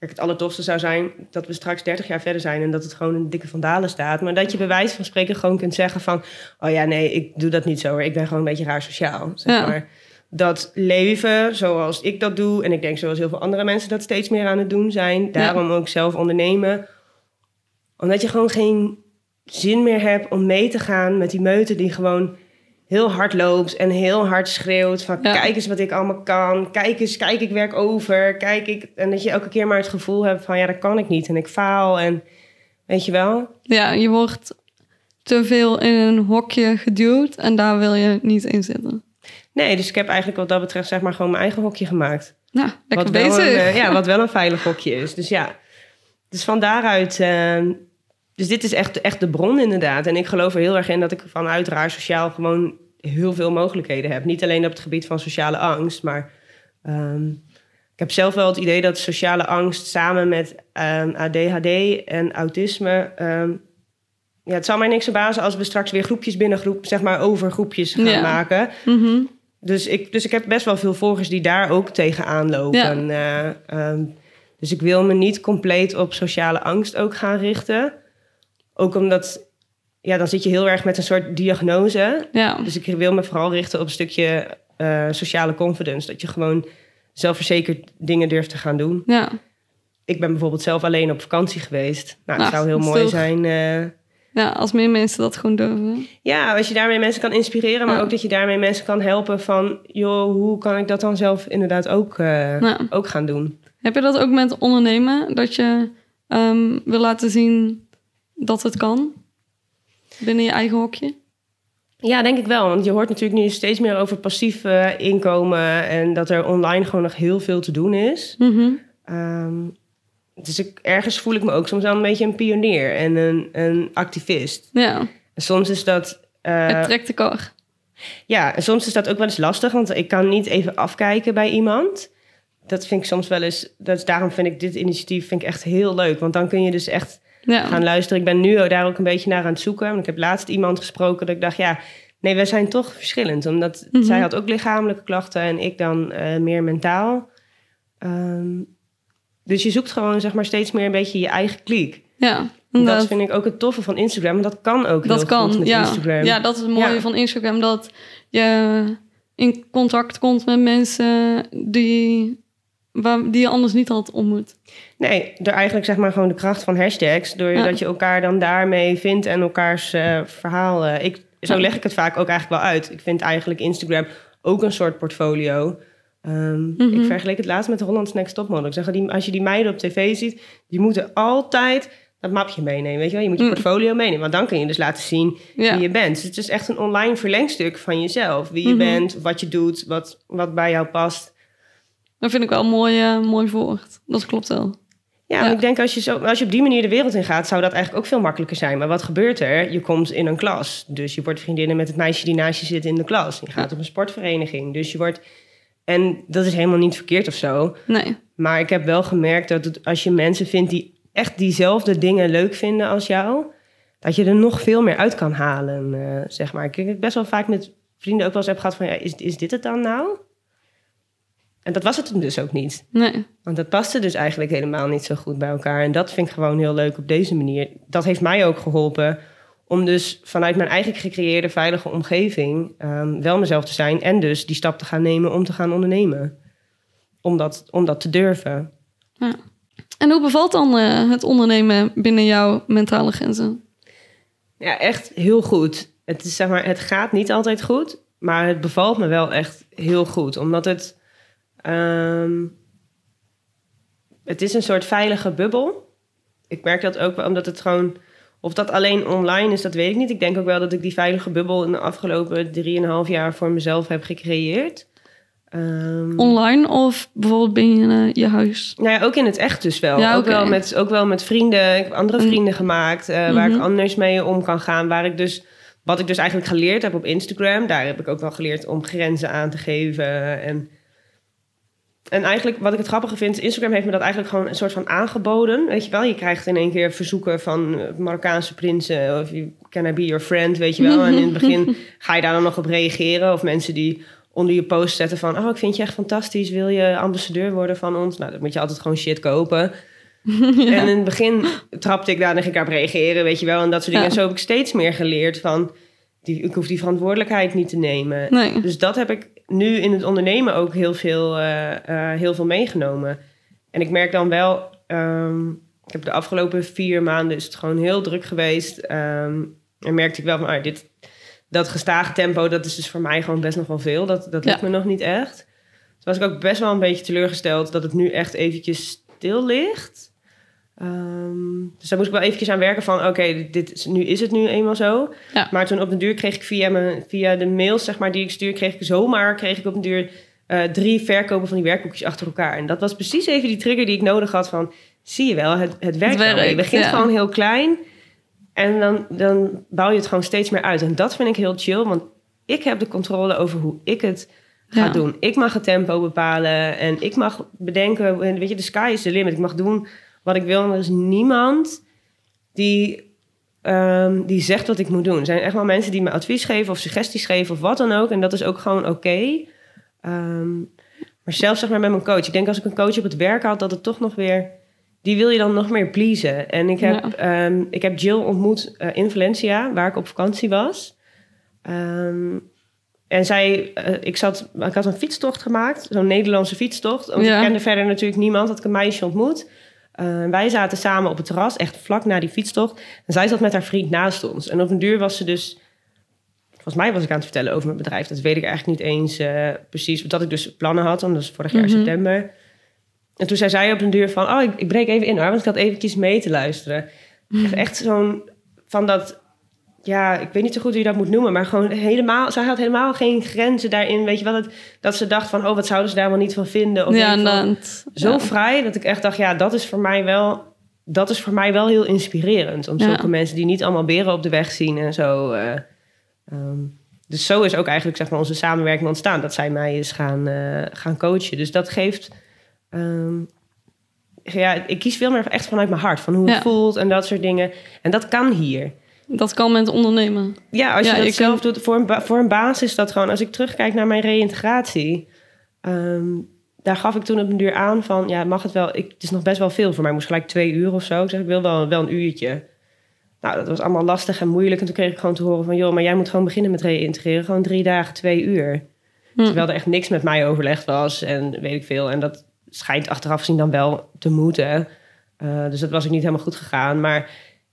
Kijk, het allertofste zou zijn dat we straks 30 jaar verder zijn en dat het gewoon een dikke vandalen staat. Maar dat je bij wijze van spreken gewoon kunt zeggen van, oh ja, nee, ik doe dat niet zo hoor. Ik ben gewoon een beetje raar sociaal, zeg Ja. maar. Dat leven zoals ik dat doe en ik denk zoals heel veel andere mensen dat steeds meer aan het doen zijn. Daarom ook zelf ondernemen. Omdat je gewoon geen zin meer hebt om mee te gaan met die meute die gewoon heel hard loopt en heel hard schreeuwt van Ja. kijk eens wat ik allemaal kan. Kijk eens, kijk ik werk over. Kijk ik en dat je elke keer maar het gevoel hebt van ja, dat kan ik niet en ik faal en weet je wel. Ja, je wordt te veel in een hokje geduwd en daar wil je niet in zitten. Nee, dus ik heb eigenlijk wat dat betreft zeg maar gewoon mijn eigen hokje gemaakt. Nou, lekker wat wel bezig. Een, eh, ja, [laughs] wat wel een veilig hokje is. Dus ja, dus van daaruit. eh, dus dit is echt, echt de bron inderdaad. En ik geloof er heel erg in dat ik vanuit raar sociaal gewoon heel veel mogelijkheden heb. Niet alleen op het gebied van sociale angst, maar ehm, ik heb zelf wel het idee dat sociale angst samen met ehm, ADHD en autisme. ehm, ja, het zal mij niks verbazen als we straks weer groepjes binnen groep, zeg maar over groepjes gaan Ja. maken. Mhm. Dus ik, dus ik heb best wel veel volgers die daar ook tegenaan lopen. Ja. Eh, dus ik wil me niet compleet op sociale angst ook gaan richten. Ook omdat, ja, dan zit je heel erg met een soort diagnose. Ja. Dus ik wil me vooral richten op een stukje eh, sociale confidence. Dat je gewoon zelfverzekerd dingen durft te gaan doen. ja. Ik ben bijvoorbeeld zelf alleen op vakantie geweest. Nou, het Nou, zou heel dat mooi toch- zijn. eh, Ja, als meer mensen dat gewoon durven. ja, als je daarmee mensen kan inspireren, maar Ja. ook dat je daarmee mensen kan helpen van, joh, hoe kan ik dat dan zelf inderdaad ook, eh, ook gaan doen? Heb je dat ook met ondernemen? Dat je ehm, wil laten zien dat het kan? Binnen je eigen hokje? Ja, denk ik wel. Want je hoort natuurlijk nu steeds meer over passief inkomen en dat er online gewoon nog heel veel te doen is. Mhm. Ehm, dus ik, ergens voel ik me ook soms wel een beetje een pionier en een, een activist. Ja, En soms is dat. eh, het trekt de kar. Ja, en soms is dat ook wel eens lastig, want ik kan niet even afkijken bij iemand. Dat vind ik soms wel eens. Dat daarom vind ik dit initiatief vind ik echt heel leuk. Want dan kun je dus echt Ja. gaan luisteren. Ik ben nu daar ook een beetje naar aan het zoeken. Want ik heb laatst iemand gesproken dat ik dacht, ja, nee, we zijn toch verschillend. Omdat Mhm. zij had ook lichamelijke klachten en ik dan eh, meer mentaal. Ehm, dus je zoekt gewoon zeg maar steeds meer een beetje je eigen kliek. ja, Dat vind ik ook het toffe van Instagram. En dat kan ook Dat heel kan, goed met ja. Instagram. Ja, dat is het mooie Ja. van Instagram. Dat je in contact komt met mensen die, die je anders niet had ontmoet. Nee, door eigenlijk zeg maar gewoon de kracht van hashtags. Doordat Ja. je elkaar dan daarmee vindt en elkaars eh, verhaal. eh, ik, zo leg ik het vaak ook eigenlijk wel uit. Ik vind eigenlijk Instagram ook een soort portfolio. Ehm, Mhm. Ik vergeleek het laatst met de Holland's Next Topmodel. Ik zeg, die, als je die meiden op tv ziet, die moeten altijd dat mapje meenemen. Weet je wel? Je moet je Mm. portfolio meenemen. Want dan kun je dus laten zien Ja, wie je bent. Dus het is echt een online verlengstuk van jezelf. Wie je Mhm. bent, wat je doet, wat, wat bij jou past. Dat vind ik wel een mooi, eh, mooi woord. Dat klopt wel. Ja, ik denk als je, zo, als je op die manier de wereld in gaat, zou dat eigenlijk ook veel makkelijker zijn. Maar wat gebeurt er? Je komt in een klas. Dus je wordt vriendinnen met het meisje die naast je zit in de klas. Je gaat Ja. op een sportvereniging. Dus je wordt. En dat is helemaal niet verkeerd of zo. Nee, Maar ik heb wel gemerkt dat het, als je mensen vindt die echt diezelfde dingen leuk vinden als jou, dat je er nog veel meer uit kan halen. eh, zeg maar. Ik heb best wel vaak met vrienden ook wel eens heb gehad van, ja, is, is dit het dan nou? En dat was het dus ook niet. nee. Want dat paste dus eigenlijk helemaal niet zo goed bij elkaar. En dat vind ik gewoon heel leuk op deze manier. Dat heeft mij ook geholpen om dus vanuit mijn eigen gecreëerde veilige omgeving ehm, wel mezelf te zijn. En dus die stap te gaan nemen om te gaan ondernemen. Om dat, om dat te durven. En hoe bevalt dan eh, het ondernemen binnen jouw mentale grenzen? Ja, echt heel goed. Het, is, zeg maar, het gaat niet altijd goed, maar het bevalt me wel echt heel goed. Omdat het... ehm, het is een soort veilige bubbel. Ik merk dat ook wel, omdat het gewoon... Of dat alleen online is, dat weet ik niet. Ik denk ook wel dat ik die veilige bubbel in de afgelopen drieënhalf jaar voor mezelf heb gecreëerd. Ehm, Online of bijvoorbeeld binnen eh, je huis? nou ja, ook in het echt dus wel. Ja, ook, wel met, ook wel met vrienden. Ik heb andere Mm. vrienden gemaakt eh, waar ik Mhm. anders mee om kan gaan. Waar ik dus, wat ik dus eigenlijk geleerd heb op Instagram. Daar heb ik ook wel geleerd om grenzen aan te geven. En, en eigenlijk wat ik het grappige vind, Instagram heeft me dat eigenlijk gewoon een soort van aangeboden. Weet je wel, je krijgt in één keer verzoeken van eh, Marokkaanse prinsen. Of can I be your friend, weet je wel. En in het begin [laughs] ga je daar dan nog op reageren. Of mensen die onder je post zetten van... oh, ik vind je echt fantastisch, wil je ambassadeur worden van ons? Nou, dan moet je altijd gewoon shit kopen. [laughs] En in het begin trapte ik daar en ging ik daarop reageren, weet je wel. En dat soort dingen. Ja. En zo heb ik steeds meer geleerd van... Die, ik hoef die verantwoordelijkheid niet te nemen. Nee. Dus dat heb ik nu in het ondernemen ook heel veel, eh, eh, heel veel meegenomen. En ik merk dan wel... ehm, ik heb de afgelopen vier maanden is het gewoon heel druk geweest. ehm, en merkte ik wel van, ah, dit, dat gestage tempo, dat is dus voor mij gewoon best nog wel veel. Dat, dat lukt Ja. me nog niet echt. Toen was ik ook best wel een beetje teleurgesteld dat het nu echt eventjes stil ligt. Ehm, dus daar moest ik wel eventjes aan werken van, oké, dit is, nu is het nu eenmaal zo. Ja. Maar toen op de duur kreeg ik via, mijn, via de mails zeg maar, die ik stuur, kreeg ik zomaar kreeg ik op de duur eh, drie verkopen van die werkboekjes achter elkaar. En dat was precies even die trigger die ik nodig had van, zie je wel, het, het werkt wel. Je begint ja. gewoon heel klein en dan, dan bouw je het gewoon steeds meer uit. En dat vind ik heel chill, want ik heb de controle over hoe ik het ga Ja. doen. Ik mag het tempo bepalen en ik mag bedenken, en weet je, de sky is the limit. Ik mag doen wat ik wil en er is niemand die, ehm, die zegt wat ik moet doen. Er zijn echt wel mensen die me advies geven of suggesties geven of wat dan ook. En dat is ook gewoon oké. Ehm, maar zelfs zeg maar met mijn coach. Ik denk als ik een coach op het werk had, dat het toch nog weer... Die wil je dan nog meer pleasen. En ik heb, ehm, ik heb Jill ontmoet eh, in Valencia, waar ik op vakantie was. En zij, eh, ik, zat, ik had een fietstocht gemaakt, zo'n Nederlandse fietstocht. Want Ja. ik kende verder natuurlijk niemand, had ik een meisje ontmoet. Eh, wij zaten samen op het terras, echt vlak na die fietstocht. En zij zat met haar vriend naast ons. En op een duur was ze dus... Volgens mij was ik aan het vertellen over mijn bedrijf. Dat weet ik eigenlijk niet eens eh, precies. Dat ik dus plannen had, want dat is vorig jaar Mhm. september. En toen zei zij op een duur van... Oh, ik, ik breek even in hoor, want ik had eventjes mee te luisteren. Echt, echt zo'n... Van dat... Ja, ik weet niet zo goed hoe je dat moet noemen. Maar gewoon helemaal... Zij had helemaal geen grenzen daarin. Weet je wel, dat, dat ze dacht van... Oh, wat zouden ze daar wel niet van vinden? Of ja. Zo Ja. vrij dat ik echt dacht... Ja, dat is voor mij wel... Dat is voor mij wel heel inspirerend. Om Ja. zulke mensen die niet allemaal beren op de weg zien en zo... eh, ehm, dus zo is ook eigenlijk zeg maar, onze samenwerking ontstaan. Dat zij mij is gaan, eh, gaan coachen. Dus dat geeft... ehm, ja, ik kies veel meer echt vanuit mijn hart. Van hoe het voelt en dat soort dingen. En dat kan hier. Dat kan met ondernemen. Ja, als je Ja, dat ik zelf kan- doet, voor een, voor een baas is dat gewoon... Als ik terugkijk naar mijn reïntegratie... ehm, daar gaf ik toen op een duur aan van... Ja, mag het wel... Ik, het is nog best wel veel voor mij. Ik moest gelijk twee uur of zo. Ik zeg, ik wil wel, wel een uurtje. Nou, dat was allemaal lastig en moeilijk. En toen kreeg ik gewoon te horen van... joh, maar jij moet gewoon beginnen met reïntegreren. Gewoon drie dagen, twee uur. Hm. Terwijl er echt niks met mij overlegd was en weet ik veel. En dat schijnt achteraf gezien dan wel te moeten. Eh, dus dat was ook niet helemaal goed gegaan. Maar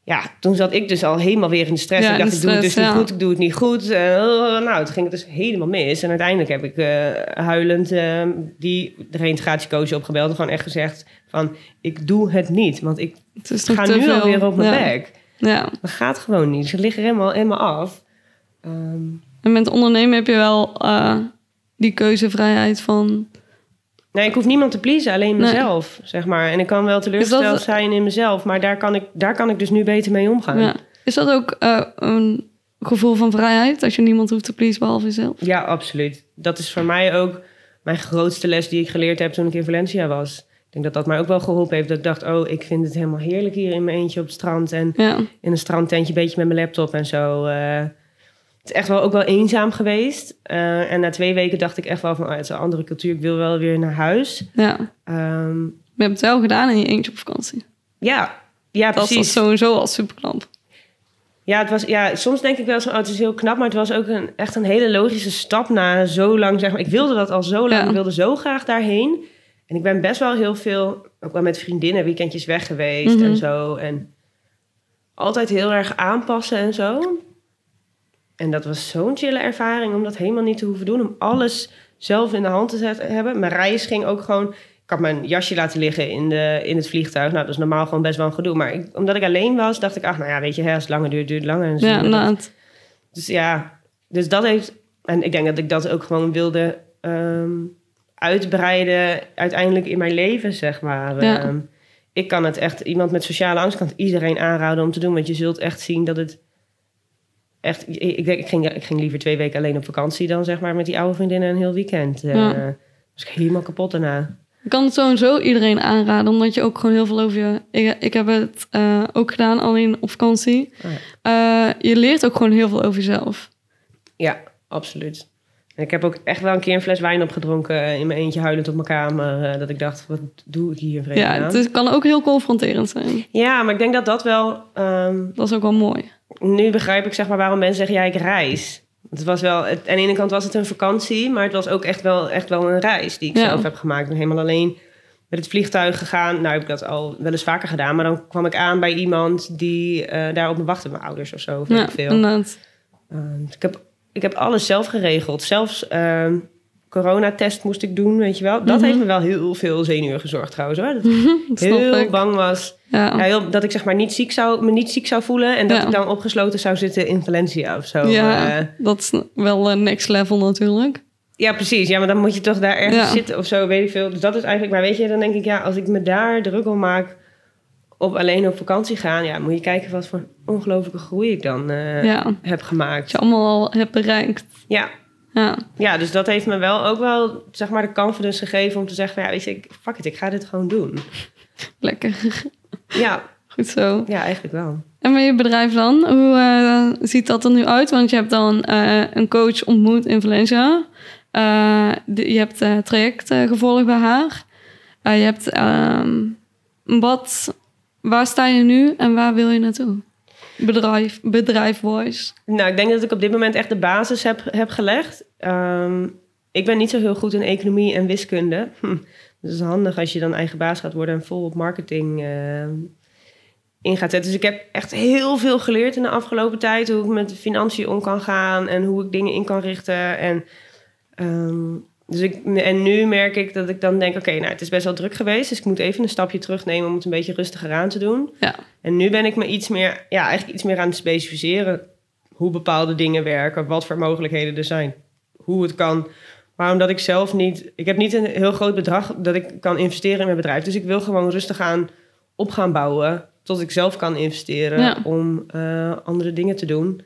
ja, toen zat ik dus al helemaal weer in de stress. Ja, ik dacht, ik doe het dus niet goed, ik doe het niet goed. Eh, nou, toen ging het dus helemaal mis. En uiteindelijk heb ik eh, huilend eh, die de reintegratiecoach opgebeld. En gewoon echt gezegd van, ik doe het niet. Want ik Het ga nu veel. alweer op mijn ja. bek. Ja. Dat gaat gewoon niet. Ze liggen helemaal, helemaal af. Ehm, En met ondernemen heb je wel eh, die keuzevrijheid van... Nee, ik hoef niemand te pleasen, alleen Nee. mezelf, zeg maar. En ik kan wel teleurgesteld dat- zijn in mezelf, maar daar kan, ik, daar kan ik dus nu beter mee omgaan. Ja. Ja, Is dat ook eh, een gevoel van vrijheid? Dat je niemand hoeft te pleasen behalve jezelf? absoluut. Dat is voor mij ook mijn grootste les die ik geleerd heb toen ik in Valencia was. Ik denk dat dat mij ook wel geholpen heeft. Dat ik dacht, oh, ik vind het helemaal heerlijk hier in mijn eentje op het strand. En Ja. in een strandtentje, een beetje met mijn laptop en zo. eh. Het is echt wel ook wel eenzaam geweest. Eh, en na twee weken dacht ik echt wel van, oh, het is een andere cultuur. Ik wil wel weer naar huis. ja. Ehm, We hebben het wel gedaan in je eentje op vakantie. ja, ja, Dat precies. was sowieso al superknap. Ja, het was, ja, soms denk ik wel zo, oh, het is heel knap, maar het was ook een, echt een hele logische stap na zo lang, zeg maar. Ik wilde dat al zo lang, Ja. ik wilde zo graag daarheen. En ik ben best wel heel veel, ook wel met vriendinnen, weekendjes weg geweest Mhm. en zo. En altijd heel erg aanpassen en zo. En dat was zo'n chille ervaring om dat helemaal niet te hoeven doen. Om alles zelf in de hand te zet- hebben. Mijn reis ging ook gewoon... Ik had mijn jasje laten liggen in, de, in het vliegtuig. Nou, dat is normaal gewoon best wel een gedoe. Maar ik, omdat ik alleen was, dacht ik... Ach, nou ja, weet je, hè, als het langer duurt, duurt het langer. En zo. Ja, inderdaad. Dus ja, dus dat heeft... En ik denk dat ik dat ook gewoon wilde ehm, uitbreiden uiteindelijk in mijn leven, zeg maar. Ja. Ehm, ik kan het echt... Iemand met sociale angst kan het iedereen aanraden om te doen. Want je zult echt zien dat het echt... Ik, denk, ik, ging, ik ging liever twee weken alleen op vakantie dan zeg maar met die oude vriendinnen een heel weekend. Eh Ja. was ik helemaal kapot daarna. Ik kan het sowieso iedereen aanraden, omdat je ook gewoon heel veel over je... Ik, ik heb het eh, ook gedaan, alleen op vakantie. Oh Eh, je leert ook gewoon heel veel over jezelf. Ja, absoluut. Ik heb ook echt wel een keer een fles wijn opgedronken eh, in mijn eentje huilend op mijn kamer. eh, dat ik dacht, wat doe ik hier vreemd Ja, het is- kan ook heel confronterend zijn. Ja, maar ik denk dat dat wel... ehm, Dat is ook wel mooi. nu begrijp ik zeg maar waarom mensen zeggen, ja, ik reis. Het was wel, het, aan de ene kant was het een vakantie, maar het was ook echt wel, echt wel een reis die ik Ja. zelf heb gemaakt. Ik ben helemaal alleen met het vliegtuig gegaan. Nou heb ik dat al wel eens vaker gedaan, maar dan kwam ik aan bij iemand die eh daar op me wachtte, mijn ouders of zo, of Ja, veel. inderdaad. Ik, heb, ik heb alles zelf geregeld. Zelfs ehm coronatest moest ik doen, weet je wel. Dat Mhm. heeft me wel heel veel zenuwen gezorgd trouwens hoor. Dat [laughs] Dat heel ik. bang was Ja. ja, heel, dat ik zeg maar niet ziek zou, me niet ziek zou voelen en dat Ja. ik dan opgesloten zou zitten in Valencia of zo. ja, Eh, dat is wel een next level natuurlijk. ja, precies. Ja, maar dan moet je toch daar ergens zitten of zo, weet ik veel. Dus dat is eigenlijk, maar weet je, dan denk ik, ja, als ik me daar druk om maak op alleen op vakantie gaan, ja, moet je kijken wat voor ongelofelijke groei ik dan eh, ja, heb wat gemaakt. je allemaal al hebt bereikt. Ja. Ja, ja, dus dat heeft me wel ook wel, zeg maar, de confidence gegeven om te zeggen, van, ja, weet je, ik, fuck it, ik ga dit gewoon doen. lekker. Ja, Goed zo. ja, eigenlijk wel. En met je bedrijf dan? Hoe eh, ziet dat er nu uit? Want je hebt dan eh, een coach ontmoet in Valencia. De- je hebt traject gevolgd bij haar. Je hebt... ehm, wat, waar sta je nu en waar wil je naartoe? Bedrijf, bedrijf-wise. Nou, ik denk dat ik op dit moment echt de basis heb, heb gelegd. Ehm, ik ben niet zo heel goed in economie en wiskunde. Hm. Dus het is handig als je dan eigen baas gaat worden en vol op marketing ehm, in gaat zetten. Dus ik heb echt heel veel geleerd in de afgelopen tijd. Hoe ik met de financiën om kan gaan en hoe ik dingen in kan richten. En, ehm, dus ik, en nu merk ik dat ik dan denk, oké, nou het is best wel druk geweest. Dus ik moet even een stapje terugnemen om het een beetje rustiger aan te doen. Ja. En nu ben ik me iets meer, ja, eigenlijk iets meer aan het specificeren hoe bepaalde dingen werken, wat voor mogelijkheden er zijn, hoe het kan. Maar omdat ik zelf niet, ik heb niet een heel groot bedrag dat ik kan investeren in mijn bedrijf. Dus ik wil gewoon rustig aan op gaan bouwen tot ik zelf kan investeren Ja. om eh, andere dingen te doen.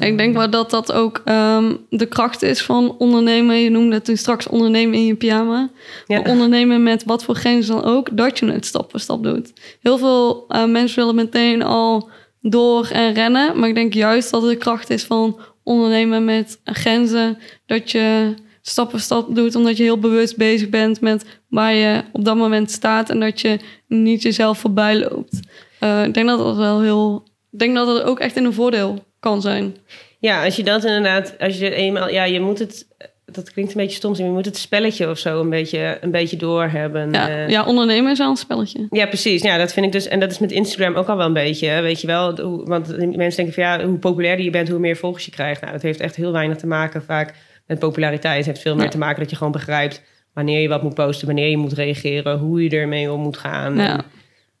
Ik denk wel dat dat ook ehm, de kracht is van ondernemen. Je noemde het toen straks ondernemen in je pyjama. Ja. Maar ondernemen met wat voor grenzen dan ook, dat je het stap voor stap doet. Heel veel eh, mensen willen meteen al door en rennen. Maar ik denk juist dat het de kracht is van ondernemen met grenzen. Dat je stap voor stap doet, omdat je heel bewust bezig bent met waar je op dat moment staat. En dat je niet jezelf voorbij loopt. Eh, ik denk dat dat wel heel... Ik denk dat dat ook echt in een voordeel kan zijn. Ja, als je dat inderdaad, als je eenmaal, ja, je moet het, dat klinkt een beetje stom, maar je moet het spelletje of zo een beetje, een beetje doorhebben. Ja, Eh, ja ondernemen is wel een spelletje. Ja, precies. Ja, dat vind ik dus. En dat is met Instagram ook al wel een beetje. Weet je wel. Hoe- Want mensen denken van ja, hoe populairder je bent, hoe meer volgers je krijgt. Nou, dat heeft echt heel weinig te maken vaak met populariteit. Het heeft veel meer Ja. te maken dat je gewoon begrijpt wanneer je wat moet posten, wanneer je moet reageren, hoe je ermee om moet gaan. Ja. En,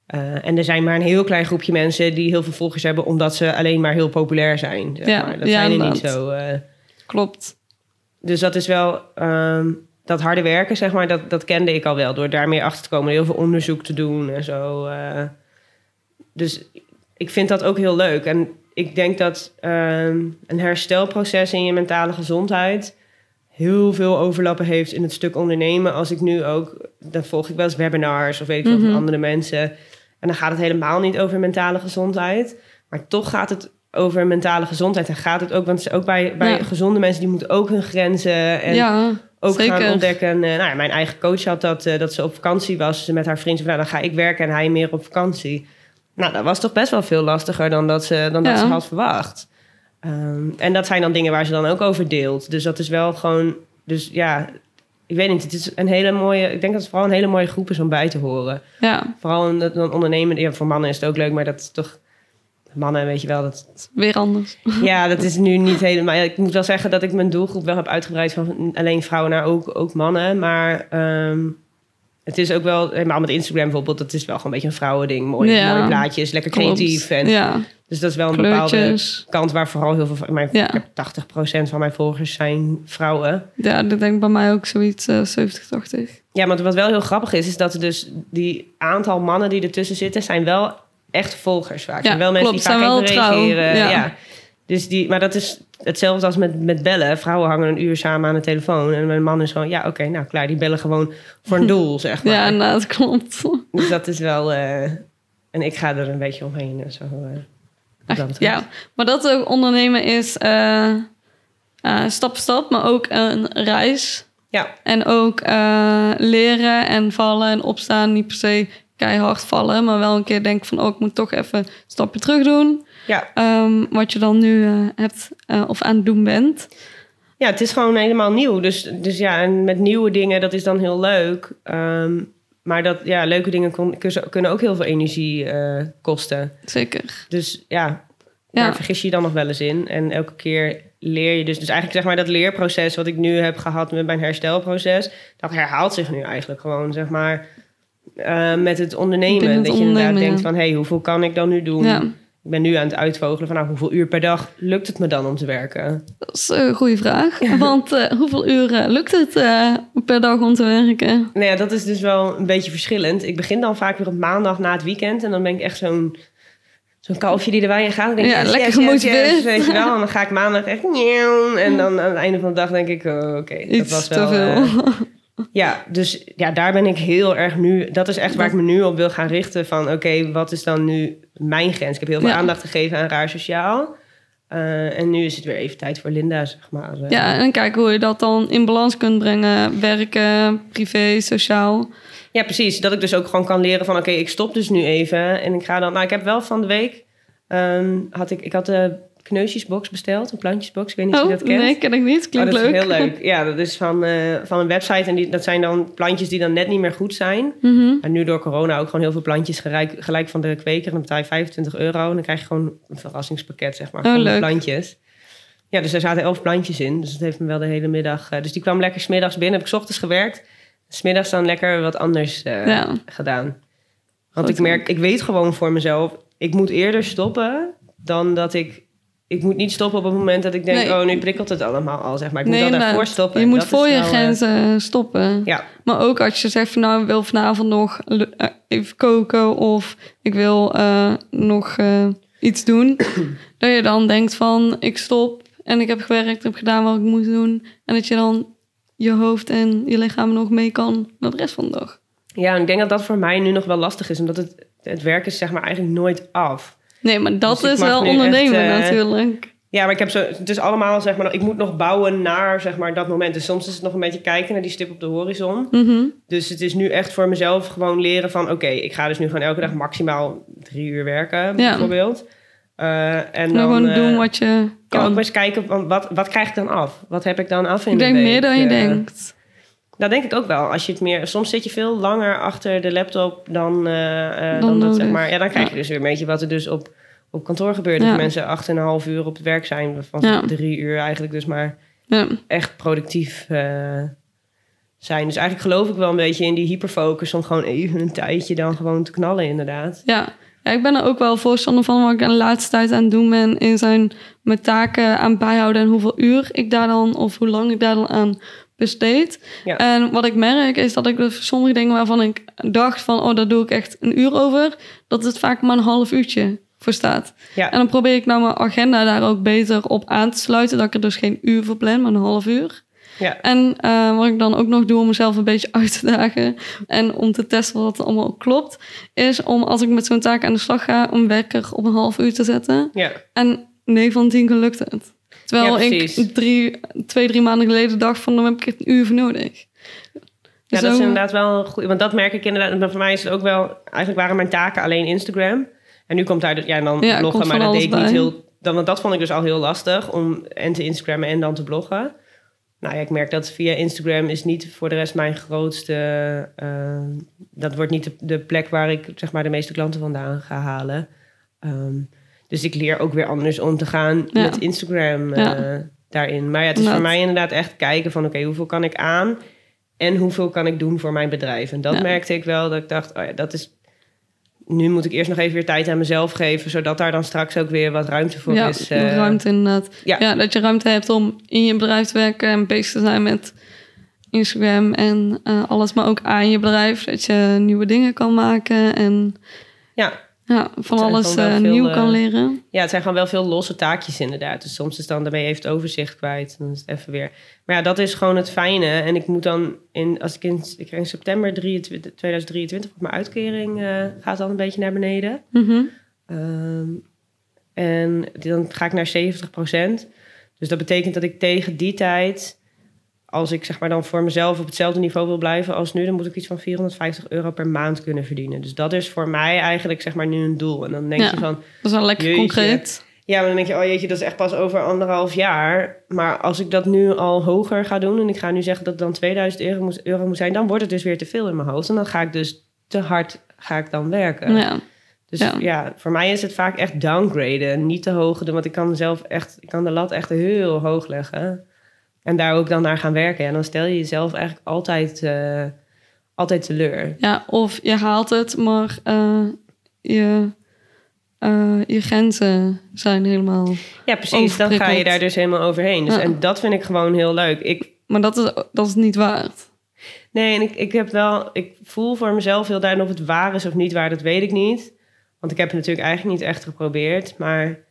eh, en er zijn maar een heel klein groepje mensen die heel veel volgers hebben, omdat ze alleen maar heel populair zijn. Zeg Ja, maar. Dat ja, zijn er niet zo. eh, Klopt. dus dat is wel ehm, dat harde werken, zeg maar, dat, dat kende ik al wel. Door daar meer achter te komen, heel veel onderzoek te doen en zo. eh. dus ik vind dat ook heel leuk. En ik denk dat ehm, een herstelproces in je mentale gezondheid heel veel overlappen heeft in het stuk ondernemen. Als ik nu ook, dan volg ik wel eens webinars of weet ik veel Mhm. van andere mensen. En dan gaat het helemaal niet over mentale gezondheid. Maar toch gaat het over mentale gezondheid. En gaat het ook, want ook bij, bij Ja. gezonde mensen, die moeten ook hun grenzen en ja, ook zeker. gaan ontdekken. Nou ja, mijn eigen coach had dat, eh, dat ze op vakantie was met haar vriend. Zei, Nou, dan ga ik werken en hij meer op vakantie. Nou, dat was toch best wel veel lastiger dan dat ze, dan dat ze had verwacht. Ehm, en dat zijn dan dingen waar ze dan ook over deelt. Dus dat is wel gewoon... Dus ja, ik weet niet. Het is een hele mooie... Ik denk dat het vooral een hele mooie groep is om bij te horen. Ja, Vooral een. Ja, voor mannen is het ook leuk, maar dat is toch... Mannen, weet je wel, dat, weer anders. [laughs] ja, dat is nu niet helemaal. Ik moet wel zeggen dat ik mijn doelgroep wel heb uitgebreid van alleen vrouwen naar ook, ook mannen. Maar ehm, het is ook wel, helemaal met Instagram bijvoorbeeld, dat is wel gewoon een beetje een vrouwending. Mooie, Ja. mooie plaatjes, lekker creatief. En, Ja, Dus dat is wel een bepaalde kant waar vooral heel veel. Mijn, Ja. ik heb 80% van mijn volgers zijn vrouwen. Ja, dat denk ik bij mij ook zoiets eh 70, 80. Ja, maar wat wel heel grappig is, is dat er dus die aantal mannen die ertussen zitten, zijn wel echt volgers vaak. Ja, wel mensen klopt, die vaak even trouw, reageren. ja. Ja. Dus die, maar dat is hetzelfde als met, met bellen. Vrouwen hangen een uur samen aan de telefoon. En mijn man is gewoon, ja, oké, nou klaar. Die bellen gewoon voor een [laughs] doel, zeg maar. Ja, nou, dat klopt. [laughs] Dus dat is wel... eh, en ik ga er een beetje omheen. en Zo, eh. Ja, maar dat ook ondernemen is eh, stap voor stap, maar ook een reis. ja, En ook leren en vallen en opstaan. Niet per se keihard vallen, maar wel een keer denken van... oh, ik moet toch even een stapje terug doen. Ja. Ehm, wat je dan nu eh, hebt eh, of aan het doen bent. ja, het is gewoon helemaal nieuw. Dus, dus ja, en met nieuwe dingen, dat is dan heel leuk. Ehm, maar dat, ja, leuke dingen kon- kunnen- kunnen ook heel veel energie eh, kosten. Zeker. Dus ja, Ja. daar vergis je je dan nog wel eens in. En elke keer leer je dus. Dus eigenlijk zeg maar dat leerproces wat ik nu heb gehad met mijn herstelproces, dat herhaalt zich nu eigenlijk gewoon, zeg maar, met het ondernemen. Het dat je inderdaad denkt van, hé, hey, hoeveel kan ik dan nu doen? Ja. Ik ben nu aan het uitvogelen van, nou, hoeveel uur per dag lukt het me dan om te werken? Dat is een goede vraag. Want eh, hoeveel uren lukt het eh, per dag om te werken? Nou ja, dat is dus wel een beetje verschillend. Ik begin dan vaak weer op maandag na het weekend en dan ben ik echt zo'n... Zo'n kalfje die erbij in gaat. Denk ik, Ja, yes, lekker yes, gemotiveerd. yes, weet je wel. En dan ga ik maandag echt... [laughs] En dan aan het einde van de dag denk ik... oh, Oké, dat was te wel... veel. eh, ja, dus ja, daar ben ik heel erg nu... Dat is echt waar ik me nu op wil gaan richten. Van oké, wat is dan nu mijn grens? Ik heb heel veel Ja. aandacht gegeven aan raar sociaal. Eh, en nu is het weer even tijd voor Linda, zeg maar. Eh, Ja, en kijken hoe je dat dan in balans kunt brengen. Werken, privé, sociaal. Ja, precies. Dat ik dus ook gewoon kan leren van... oké, ik stop dus nu even. En ik ga dan... Nou, ik heb wel van de week... ehm, had ik, ik had de kneusjesbox besteld. Een plantjesbox. Ik weet niet of Oh, je dat kent. nee, ken ik niet. Oh, Klinkt dat leuk. is heel leuk. [laughs] Ja, dat is van, eh, van een website. En die, dat zijn dan plantjes die dan net niet meer goed zijn. Mhm. En nu door corona ook gewoon heel veel plantjes gelijk, gelijk van de kweker. Dan betaal je 25 euro. En dan krijg je gewoon een verrassingspakket, zeg maar, Oh, van de leuk. plantjes. Ja, dus er zaten elf plantjes in. Dus dat heeft me wel de hele middag... eh, dus die kwam lekker smiddags binnen. Heb ik 's ochtends gewerkt. Smiddags dan lekker wat anders eh, Ja. gedaan. Want Goed. ik merk, ik weet gewoon voor mezelf... Ik moet eerder stoppen dan dat ik... Ik moet niet stoppen op het moment dat ik denk... Nee. oh, nu prikkelt het allemaal al, zeg maar. Ik moet Nee, wel daarvoor stoppen. Je moet dat voor je eh, grenzen stoppen. ja, Maar ook als je zegt van nou, ik wil vanavond nog eh, even koken of ik wil eh, nog eh, iets doen, [clears throat] dat je dan denkt van ik stop en ik heb gewerkt, ik heb gedaan wat ik moest doen. En dat je dan je hoofd en je lichaam nog mee kan naar de rest van de dag. Ja, ik denk dat dat voor mij nu nog wel lastig is, omdat het, het werk is zeg maar eigenlijk nooit af. Nee, maar dat Dus is wel ondernemen echt, eh, natuurlijk. Ja, maar ik heb zo, het is allemaal zeg maar, ik moet nog bouwen naar zeg maar dat moment. Dus soms is het nog een beetje kijken naar die stip op de horizon. Mhm. Dus het is nu echt voor mezelf gewoon leren van... oké, ik ga dus nu gewoon elke dag maximaal drie uur werken, bijvoorbeeld. Eh, en En dan gewoon eh, doen wat je ja, ook kan. maar eens kijken, van wat, wat krijg ik dan af? Wat heb ik dan af in Ik de denk week? meer dan je denkt. Dat denk ik ook wel. Als je het meer, soms zit je veel langer achter de laptop dan, eh, eh, Dan dan, dat, zeg maar. Ja, dan krijg je dus weer een beetje wat er dus op, op kantoor gebeurt. Dat mensen acht en een half uur op het werk zijn. Van drie uur eigenlijk dus maar Ja. echt productief eh, zijn. Dus eigenlijk geloof ik wel een beetje in die hyperfocus... om gewoon even een tijdje dan gewoon te knallen inderdaad. Ja. ja, ik ben er ook wel voorstander van wat ik de laatste tijd aan het doen ben. In zijn mijn taken aan bijhouden en hoeveel uur ik daar dan of hoe lang ik daar dan aan besteed. Ja. En wat ik merk is dat ik dus sommige dingen waarvan ik dacht van oh, daar doe ik echt een uur over, dat het vaak maar een half uurtje voor staat. Ja. En dan probeer ik nou mijn agenda daar ook beter op aan te sluiten, dat ik er dus geen uur voor plan, maar een half uur. Ja. En eh, wat ik dan ook nog doe om mezelf een beetje [laughs] uit te dagen en om te testen wat het allemaal klopt, is om als ik met zo'n taak aan de slag ga, een wekker op een half uur te zetten. Ja. En 9 van 10 keer lukt het. Terwijl Ja, ik drie, twee, drie maanden geleden dacht van dan heb ik er een uur voor nodig. Ja, Zo- dat is inderdaad wel een goed. Want dat merk ik inderdaad. Maar voor mij is het ook wel. Eigenlijk waren mijn taken alleen Instagram. En nu komt daar. Ja, en dan Ja, bloggen. Maar dat deed ik niet heel. Dan, want dat vond ik dus al heel lastig. Om en te Instagrammen en dan te bloggen. Nou ja, ik merk dat via Instagram is niet voor de rest mijn grootste. eh, dat wordt niet de, de plek waar ik zeg maar de meeste klanten vandaan ga halen. Ehm, dus ik leer ook weer anders om te gaan Ja. met Instagram eh, Ja. daarin. Maar ja, het is voor mij inderdaad echt kijken van... oké, hoeveel kan ik aan en hoeveel kan ik doen voor mijn bedrijf? En dat Ja. merkte ik wel, dat ik dacht... oh ja, dat is... Nu moet ik eerst nog even weer tijd aan mezelf geven... zodat daar dan straks ook weer wat ruimte voor ja, is. eh. ruimte inderdaad. ja. Ja. dat je ruimte hebt om in je bedrijf te werken en bezig te zijn met Instagram en eh, alles, maar ook aan je bedrijf. Dat je nieuwe dingen kan maken en ja. Ja, van alles eh, nieuw eh, kan leren. ja, het zijn gewoon wel veel losse taakjes inderdaad. Dus soms is dan daarmee even het overzicht kwijt. Dan is het even weer... Maar ja, dat is gewoon het fijne. En ik moet dan... In, als ik in, ik in september 23, 2023... op mijn uitkering eh, gaat dan een beetje naar beneden. Mhm. Ehm, en dan ga ik naar 70% Dus dat betekent dat ik tegen die tijd, als ik zeg maar dan voor mezelf op hetzelfde niveau wil blijven als nu, dan moet ik iets van 450 euro per maand kunnen verdienen. Dus dat is voor mij eigenlijk zeg maar nu een doel. En dan denk Ja. je van, Dat is wel lekker Jeetje. concreet. ja, maar dan denk je, oh jeetje, dat is echt pas over anderhalf jaar. Maar als ik dat nu al hoger ga doen en ik ga nu zeggen dat het dan 2000 euro moet, euro moet zijn, dan wordt het dus weer te veel in mijn hoofd. En dan ga ik dus te hard ga ik dan werken. Ja. Dus Ja. ja. voor mij is het vaak echt downgraden. Niet te hoog doen, want ik kan zelf echt, ik kan de lat echt heel hoog leggen. En daar ook dan naar gaan werken. En dan stel je jezelf eigenlijk altijd, eh, altijd teleur. ja, of je haalt het, maar eh, je, eh, je grenzen zijn helemaal... Ja, precies. Dan ga je daar dus helemaal overheen. Dus, Ja. En dat vind ik gewoon heel leuk. Ik, Maar dat is, dat is niet waard. nee, en ik, ik heb wel, ik voel voor mezelf heel duidelijk of het waar is of niet waar, dat weet ik niet. Want ik heb het natuurlijk eigenlijk niet echt geprobeerd. Maar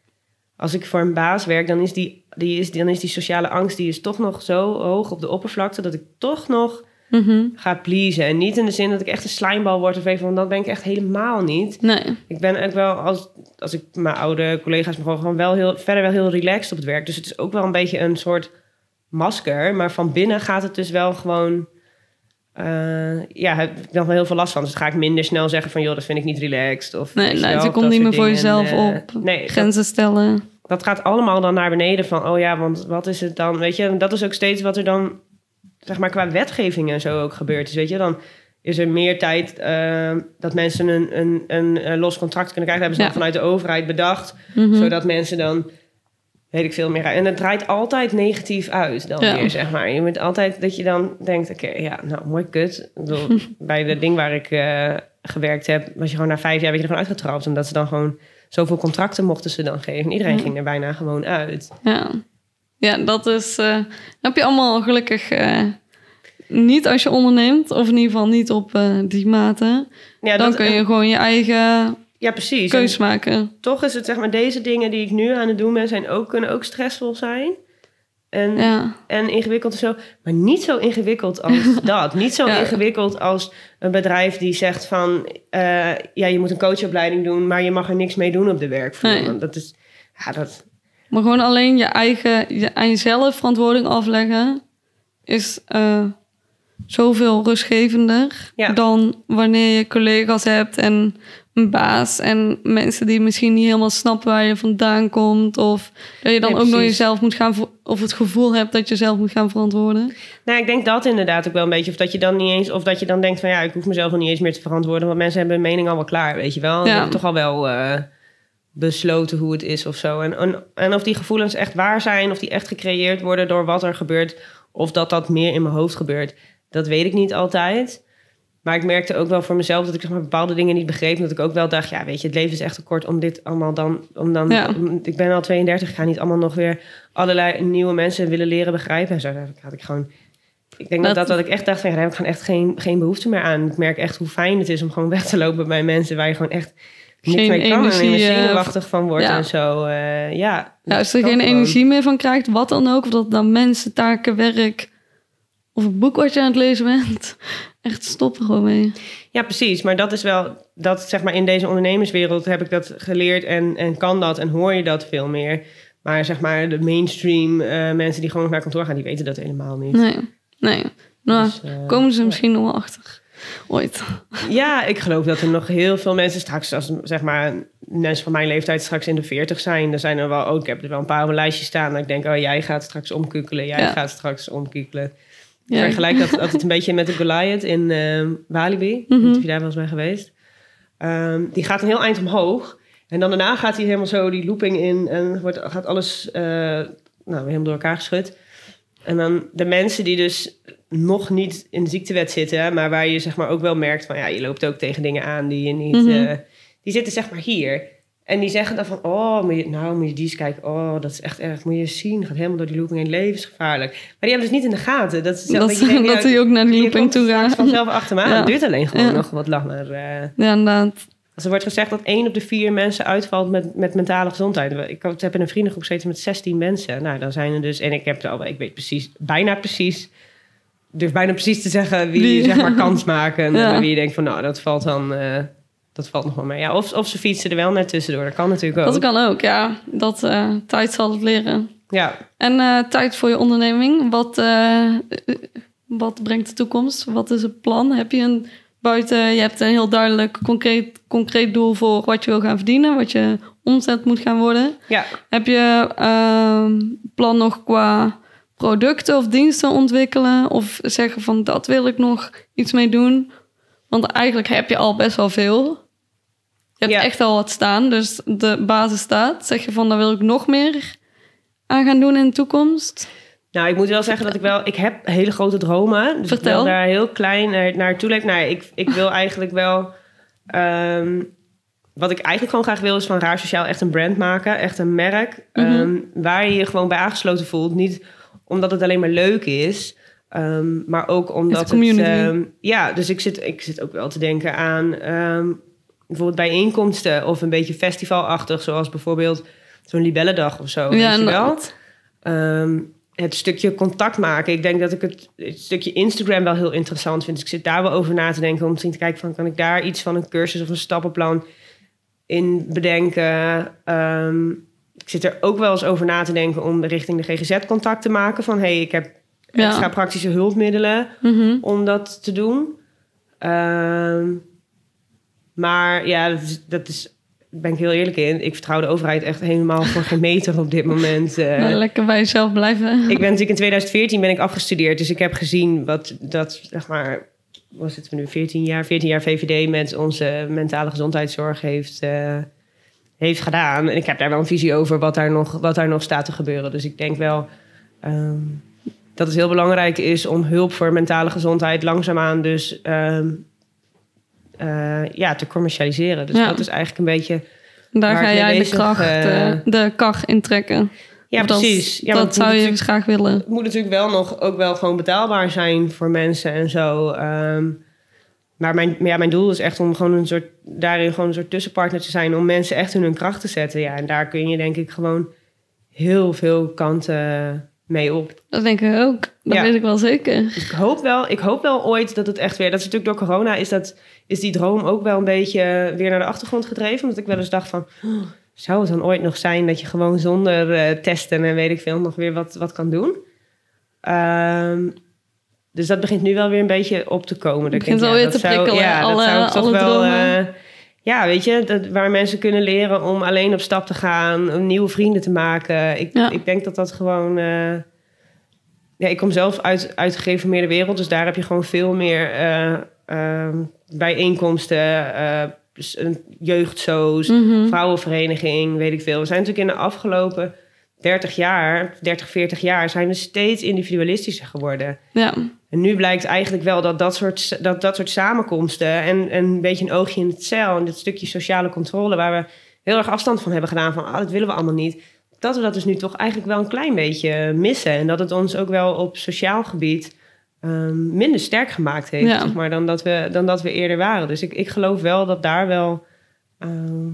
als ik voor een baas werk, dan is die, die, is, dan is die sociale angst die is toch nog zo hoog op de oppervlakte dat ik toch nog Mhm. ga pleasen. En niet in de zin dat ik echt een slijmbal word of even, want dat ben ik echt helemaal niet. Nee. Ik ben ook wel, als, als ik mijn oude collega's me gewoon wel heel, verder wel heel relaxed op het werk. Dus het is ook wel een beetje een soort masker. Maar van binnen gaat het dus wel gewoon, eh, ja, heb ik nog wel heel veel last van. Dus ga ik minder snel zeggen van, joh, dat vind ik niet relaxed. Of, Nee, je of komt niet meer voor jezelf Eh, op. Nee, dat, Grenzen stellen. Dat gaat allemaal dan naar beneden van, oh ja, want wat is het dan? Weet je, en dat is ook steeds wat er dan, zeg maar, qua wetgeving en zo ook gebeurt. Dus weet je, dan is er meer tijd eh, dat mensen een, een, een, los contract kunnen krijgen. Dat hebben ze Ja. dan vanuit de overheid bedacht, Mhm. zodat mensen dan, weet ik veel meer. En het draait altijd negatief uit dan Ja. weer, zeg maar. Je moet altijd dat je dan denkt, oké, ja, nou, mooi kut. Ik bedoel, [laughs] bij de ding waar ik eh, gewerkt heb, was je gewoon na vijf jaar werd je er gewoon uitgetrapt. Omdat ze dan gewoon zoveel contracten mochten ze dan geven. Iedereen ging er bijna gewoon uit. Ja, ja dat is. eh, heb je allemaal gelukkig eh, niet als je onderneemt, of in ieder geval niet op eh, die mate. Ja, dan dat- kun je gewoon je eigen Ja, precies. keus maken. toch is het zeg maar, deze dingen die ik nu aan het doen ben, zijn ook, kunnen ook stressvol zijn. En, Ja, en ingewikkeld en zo. Maar niet zo ingewikkeld als [laughs] dat. Niet zo Ja. ingewikkeld als een bedrijf die zegt van... eh, ja, je moet een coachopleiding doen, maar je mag er niks mee doen op de werkvloer. Nee. Dat is... Ja, dat, maar gewoon alleen je eigen, je, aan jezelf verantwoording afleggen is eh, zoveel rustgevender Ja. dan wanneer je collega's hebt en een baas en mensen die misschien niet helemaal snappen waar je vandaan komt of dat je dan Nee, ook nog jezelf moet gaan of het gevoel hebt dat je zelf moet gaan verantwoorden. nou, ik denk dat inderdaad ook wel een beetje. Of dat je dan niet eens... Of dat je dan denkt van ja, ik hoef mezelf niet eens meer te verantwoorden. Want mensen hebben hun mening al wel klaar, weet je wel. Ja. toch al wel eh, besloten hoe het is of zo. En, en, en of die gevoelens echt waar zijn. Of die echt gecreëerd worden door wat er gebeurt. Of dat dat meer in mijn hoofd gebeurt. Dat weet ik niet altijd. Maar ik merkte ook wel voor mezelf dat ik zeg maar, bepaalde dingen niet begreep. Dat ik ook wel dacht, ja, weet je, het leven is echt te kort om dit allemaal dan... Om dan Ja. om- ik ben al 32, ik ga niet allemaal nog weer allerlei nieuwe mensen willen leren begrijpen. En zo had ik gewoon... Ik denk dat, Dat- dat, dat ik echt dacht van, ja, daar heb ik gewoon echt geen, geen behoefte meer aan. Ik merk echt hoe fijn het is om gewoon weg te lopen bij mensen waar je gewoon echt niks Geen mee kan. energie, en je eh, zenuwachtig van wordt ja. en zo. eh, ja, Ja, als dat er geen gewoon. energie meer van krijgt, wat dan ook, of dat dan mensen, taken, werk of een boek wat je aan het lezen bent, echt stoppen gewoon mee. Ja, precies. Maar dat is wel, dat zeg maar in deze ondernemerswereld heb ik dat geleerd en, en kan dat en hoor je dat veel meer. Maar zeg maar de mainstream eh, mensen die gewoon naar kantoor gaan, die weten dat helemaal niet. Nee, nee. Nou, Dus, eh, komen ze misschien nog wel achter. Ooit. Ja, ik geloof dat er nog heel veel mensen straks, als zeg maar mensen van mijn leeftijd straks in de 40 zijn, dan zijn er wel ook, ik heb er wel een paar op een lijstje staan. Dat ik denk, oh jij gaat straks omkukkelen, jij Ja. gaat straks omkukkelen. Ja. vergelijk dat altijd een beetje met de Goliath in eh, Walibi. Of je daar wel eens bij geweest. Ehm, die gaat een heel eind omhoog. En dan daarna gaat hij helemaal zo die looping in en wordt, gaat alles eh, nou, helemaal door elkaar geschud. En dan de mensen die dus nog niet in de ziektewet zitten, maar waar je zeg maar ook wel merkt van ja, je loopt ook tegen dingen aan die je niet. Mhm. eh, die zitten zeg maar hier. En die zeggen dan van, oh, moet je, nou moet je die eens kijken. Oh, dat is echt erg. Moet je eens zien. Gaat helemaal door die looping heen. Levensgevaarlijk. Maar die hebben dus niet in de gaten. Dat, is Dat, denkt, [laughs] dat ja, hij ook naar die looping toe gaat. vanzelf achter me aan. Ja. Het duurt alleen gewoon Ja. nog wat langer. eh. Ja, inderdaad. Als er wordt gezegd dat één op de vier mensen uitvalt met, met mentale gezondheid. Ik heb in een vriendengroep gezeten met 16 mensen. Nou, dan zijn er dus... En ik heb er al, ik weet precies, bijna precies... Dus bijna precies te zeggen wie, Wie? zeg maar kans maken. [laughs] En wie je denkt van, nou, dat valt dan... eh, dat valt nog wel mee. Ja, of, of ze fietsen er wel net tussendoor. Dat kan natuurlijk ook. Dat kan ook, ja. Dat eh, tijd zal het leren. Ja, En eh, tijd voor je onderneming. Wat, eh, wat brengt de toekomst? Wat is het plan? Heb je een buiten, je hebt een heel duidelijk concreet, concreet doel voor wat je wil gaan verdienen, wat je omzet moet gaan worden. ja. Heb je ehm, plan nog qua producten of diensten ontwikkelen? Of zeggen van dat wil ik nog iets mee doen? Want eigenlijk heb je al best wel veel. Je hebt Ja. echt al wat staan, dus de basis staat. Zeg je van daar wil ik nog meer aan gaan doen in de toekomst? Nou, ik moet wel zeggen dat ik wel... Ik heb hele grote dromen. Dus Vertel. ik wil daar heel klein naar, naartoe leven. Nou, ik, ik wil eigenlijk wel... ehm, wat ik eigenlijk gewoon graag wil... is van Raar Sociaal echt een brand maken. Echt een merk. Mhm. ehm, waar je je gewoon bij aangesloten voelt. Niet omdat het alleen maar leuk is... ehm, maar ook omdat het... community. ja, dus ik zit, ik zit ook wel te denken aan... bijvoorbeeld bijeenkomsten... of een beetje festivalachtig... zoals bijvoorbeeld zo'n Libellendag of zo. weet je wel? Ehm, het stukje contact maken. Ik denk dat ik het, het stukje Instagram wel heel interessant vind. Dus ik zit daar wel over na te denken. Om misschien te kijken van... kan ik daar iets van een cursus of een stappenplan in bedenken? Ehm, ik zit er ook wel eens over na te denken... om richting de GGZ contact te maken. Van, hey, ik heb Ja. extra praktische hulpmiddelen Mhm. om dat te doen. Ehm, maar ja, dat is, dat is... daar ben ik heel eerlijk in. Ik vertrouw de overheid echt helemaal voor geen meter op dit moment. eh. Nou, lekker bij jezelf blijven. Ik ben natuurlijk in 2014 ben ik afgestudeerd, dus ik heb gezien wat dat zeg maar was het nu 14 jaar, 14 jaar VVD met onze mentale gezondheidszorg heeft, eh, heeft gedaan. En ik heb daar wel een visie over wat daar nog, wat daar nog staat te gebeuren. Dus ik denk wel ehm, dat het heel belangrijk is om hulp voor mentale gezondheid langzaamaan dus ehm, eh, ja, te commercialiseren. Dus Ja. dat is eigenlijk een beetje. Daar ga jij de kracht, eh, eh, de kar intrekken. Ja, Of dat- precies. Ja, dat zou je graag willen. Het moet natuurlijk wel nog ook wel gewoon betaalbaar zijn voor mensen en zo. Ehm, maar mijn, ja, mijn doel is echt om gewoon een soort, daarin gewoon een soort tussenpartner te zijn. Om mensen echt in hun kracht te zetten. Ja, en daar kun je denk ik gewoon heel veel kanten mee op. Dat denk ik ook. Dat Ja. weet ik wel zeker. Dus ik hoop wel, ik hoop wel ooit dat het echt weer. Dat is natuurlijk door corona is, dat, is die droom ook wel een beetje weer naar de achtergrond gedreven. Omdat ik wel eens dacht van. "Oh, zou het dan ooit nog zijn dat je gewoon zonder eh, testen en weet ik veel nog weer wat, wat kan doen? Ehm, dus dat begint nu wel weer een beetje op te komen. Dat ik begint wel ja, weer dat te zou- prikkelen, Ja, alle- dat zou ik toch alle wel. dromen. eh, ja, weet je, dat, waar mensen kunnen leren om alleen op stap te gaan, om nieuwe vrienden te maken. Ik, Ja. ik denk dat dat gewoon. eh, ja, ik kom zelf uit, uit de gereformeerde wereld, dus daar heb je gewoon veel meer bijeenkomsten, eh, een jeugdsoos, Mhm. vrouwenvereniging, weet ik veel. We zijn natuurlijk in de afgelopen 30 jaar, 30, 40 jaar, zijn we steeds individualistischer geworden. Ja. En nu blijkt eigenlijk wel dat dat soort, dat, dat soort samenkomsten en, en een beetje een oogje in het cel en dit stukje sociale controle, waar we heel erg afstand van hebben gedaan, van ah, dat willen we allemaal niet, dat we dat dus nu toch eigenlijk wel een klein beetje missen. En dat het ons ook wel op sociaal gebied ehm, minder sterk gemaakt heeft, Ja. zeg maar, dan, dat we, dan dat we eerder waren. Dus ik, ik geloof wel dat daar wel, ehm,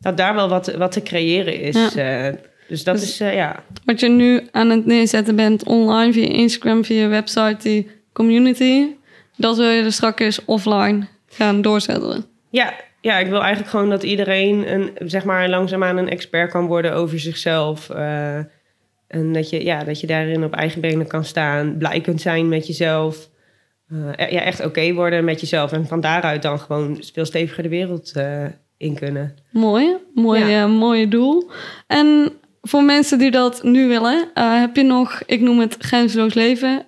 dat daar wel wat, wat te creëren is. eh. dus dat Dus- is, eh, ja. Wat je nu aan het neerzetten bent online via Instagram, via website, die community. Dat wil je er straks offline gaan doorzetten. Ja, ja, ik wil eigenlijk gewoon dat iedereen een, zeg maar, langzaamaan een expert kan worden over zichzelf. eh, en dat je, ja, dat je daarin op eigen benen kan staan, blij kunt zijn met jezelf. eh, ja, echt oké worden met jezelf. En van daaruit dan gewoon veel steviger de wereld eh, in kunnen. Mooi, mooi, Ja. eh, mooie doel. En voor mensen die dat nu willen, heb je nog, ik noem het grenzeloos leven.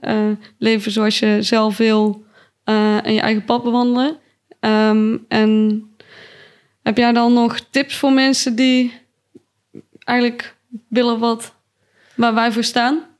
leven zoals je zelf wil en je eigen pad bewandelen. Ehm, en heb jij dan nog tips voor mensen die eigenlijk willen wat waar wij voor staan?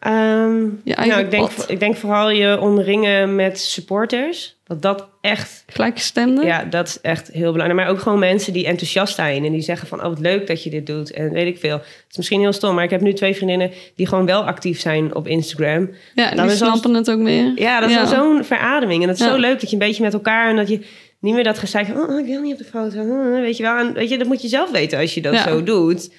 Ehm, Je nou, ik, denk, ik denk vooral je omringen met supporters. Dat dat echt Gelijkgestemden? Ja, dat is echt heel belangrijk. Maar ook gewoon mensen die enthousiast zijn en die zeggen van... oh, wat leuk dat je dit doet en weet ik veel. Het is misschien heel stom, maar ik heb nu twee vriendinnen... die gewoon wel actief zijn op Instagram. Ja, Dan die snappen het ook meer. Ja, dat is Ja. zo'n verademing. En dat is Ja. zo leuk dat je een beetje met elkaar... en dat je niet meer dat gezeik van... oh, ik wil niet op de foto, oh, weet je wel. En weet je, dat moet je zelf weten als je dat Ja. zo doet.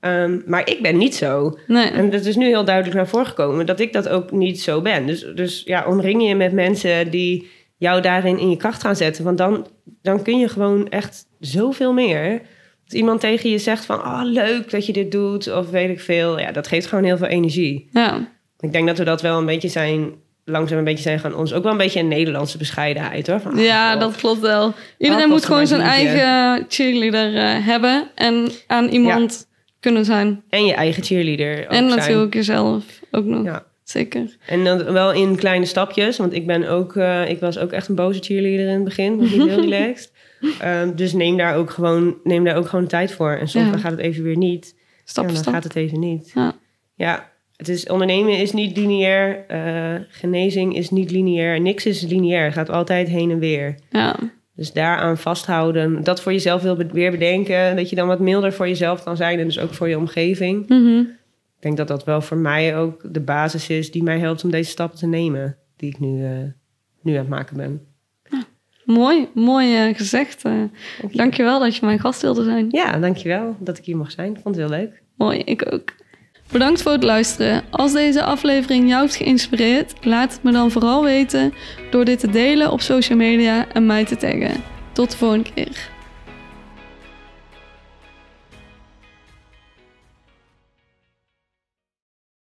Ehm, maar ik ben niet zo. Nee. En dat is nu heel duidelijk naar voren gekomen dat ik dat ook niet zo ben. Dus, dus ja, omring je met mensen die jou daarin in je kracht gaan zetten. Want dan, dan kun je gewoon echt zoveel meer. Als iemand tegen je zegt van, oh leuk dat je dit doet, of weet ik veel. Ja, dat geeft gewoon heel veel energie. Ja. Ik denk dat we dat wel een beetje zijn, langzaam een beetje zijn gaan ons. Ook wel een beetje een Nederlandse bescheidenheid hoor. Van, ah, Ja, dat klopt wel. Iedereen moet gewoon zijn eigen cheerleader eh, hebben en aan iemand kunnen zijn. En je eigen cheerleader ook en zijn. natuurlijk jezelf ook nog. Ja. Zeker. En dan wel in kleine stapjes, want ik ben ook, eh, ik was ook echt een boze cheerleader in het begin, was niet heel [laughs] relaxed. Ehm, dus neem daar ook gewoon, neem daar ook gewoon tijd voor. En soms Ja. gaat het even weer niet. Stap en voor dan stap. gaat het even niet. Ja. Ja, het is, ondernemen is niet lineair. eh, genezing is niet lineair. Niks is lineair. Het gaat altijd heen en weer. Ja. Dus daaraan vasthouden. Dat voor jezelf wil weer bedenken. Dat je dan wat milder voor jezelf kan zijn. En dus ook voor je omgeving. Mhm. Ik denk dat dat wel voor mij ook de basis is die mij helpt om deze stappen te nemen. Die ik nu, eh, nu aan het maken ben. Mooi, mooi eh, gezegd. eh. dankjewel dat je mijn gast wilde zijn. Ja, dankjewel dat ik hier mag zijn. Ik vond het heel leuk. Mooi, ik ook. Bedankt voor het luisteren. Als deze aflevering jou heeft geïnspireerd, laat het me dan vooral weten door dit te delen op social media en mij te taggen. Tot de volgende keer.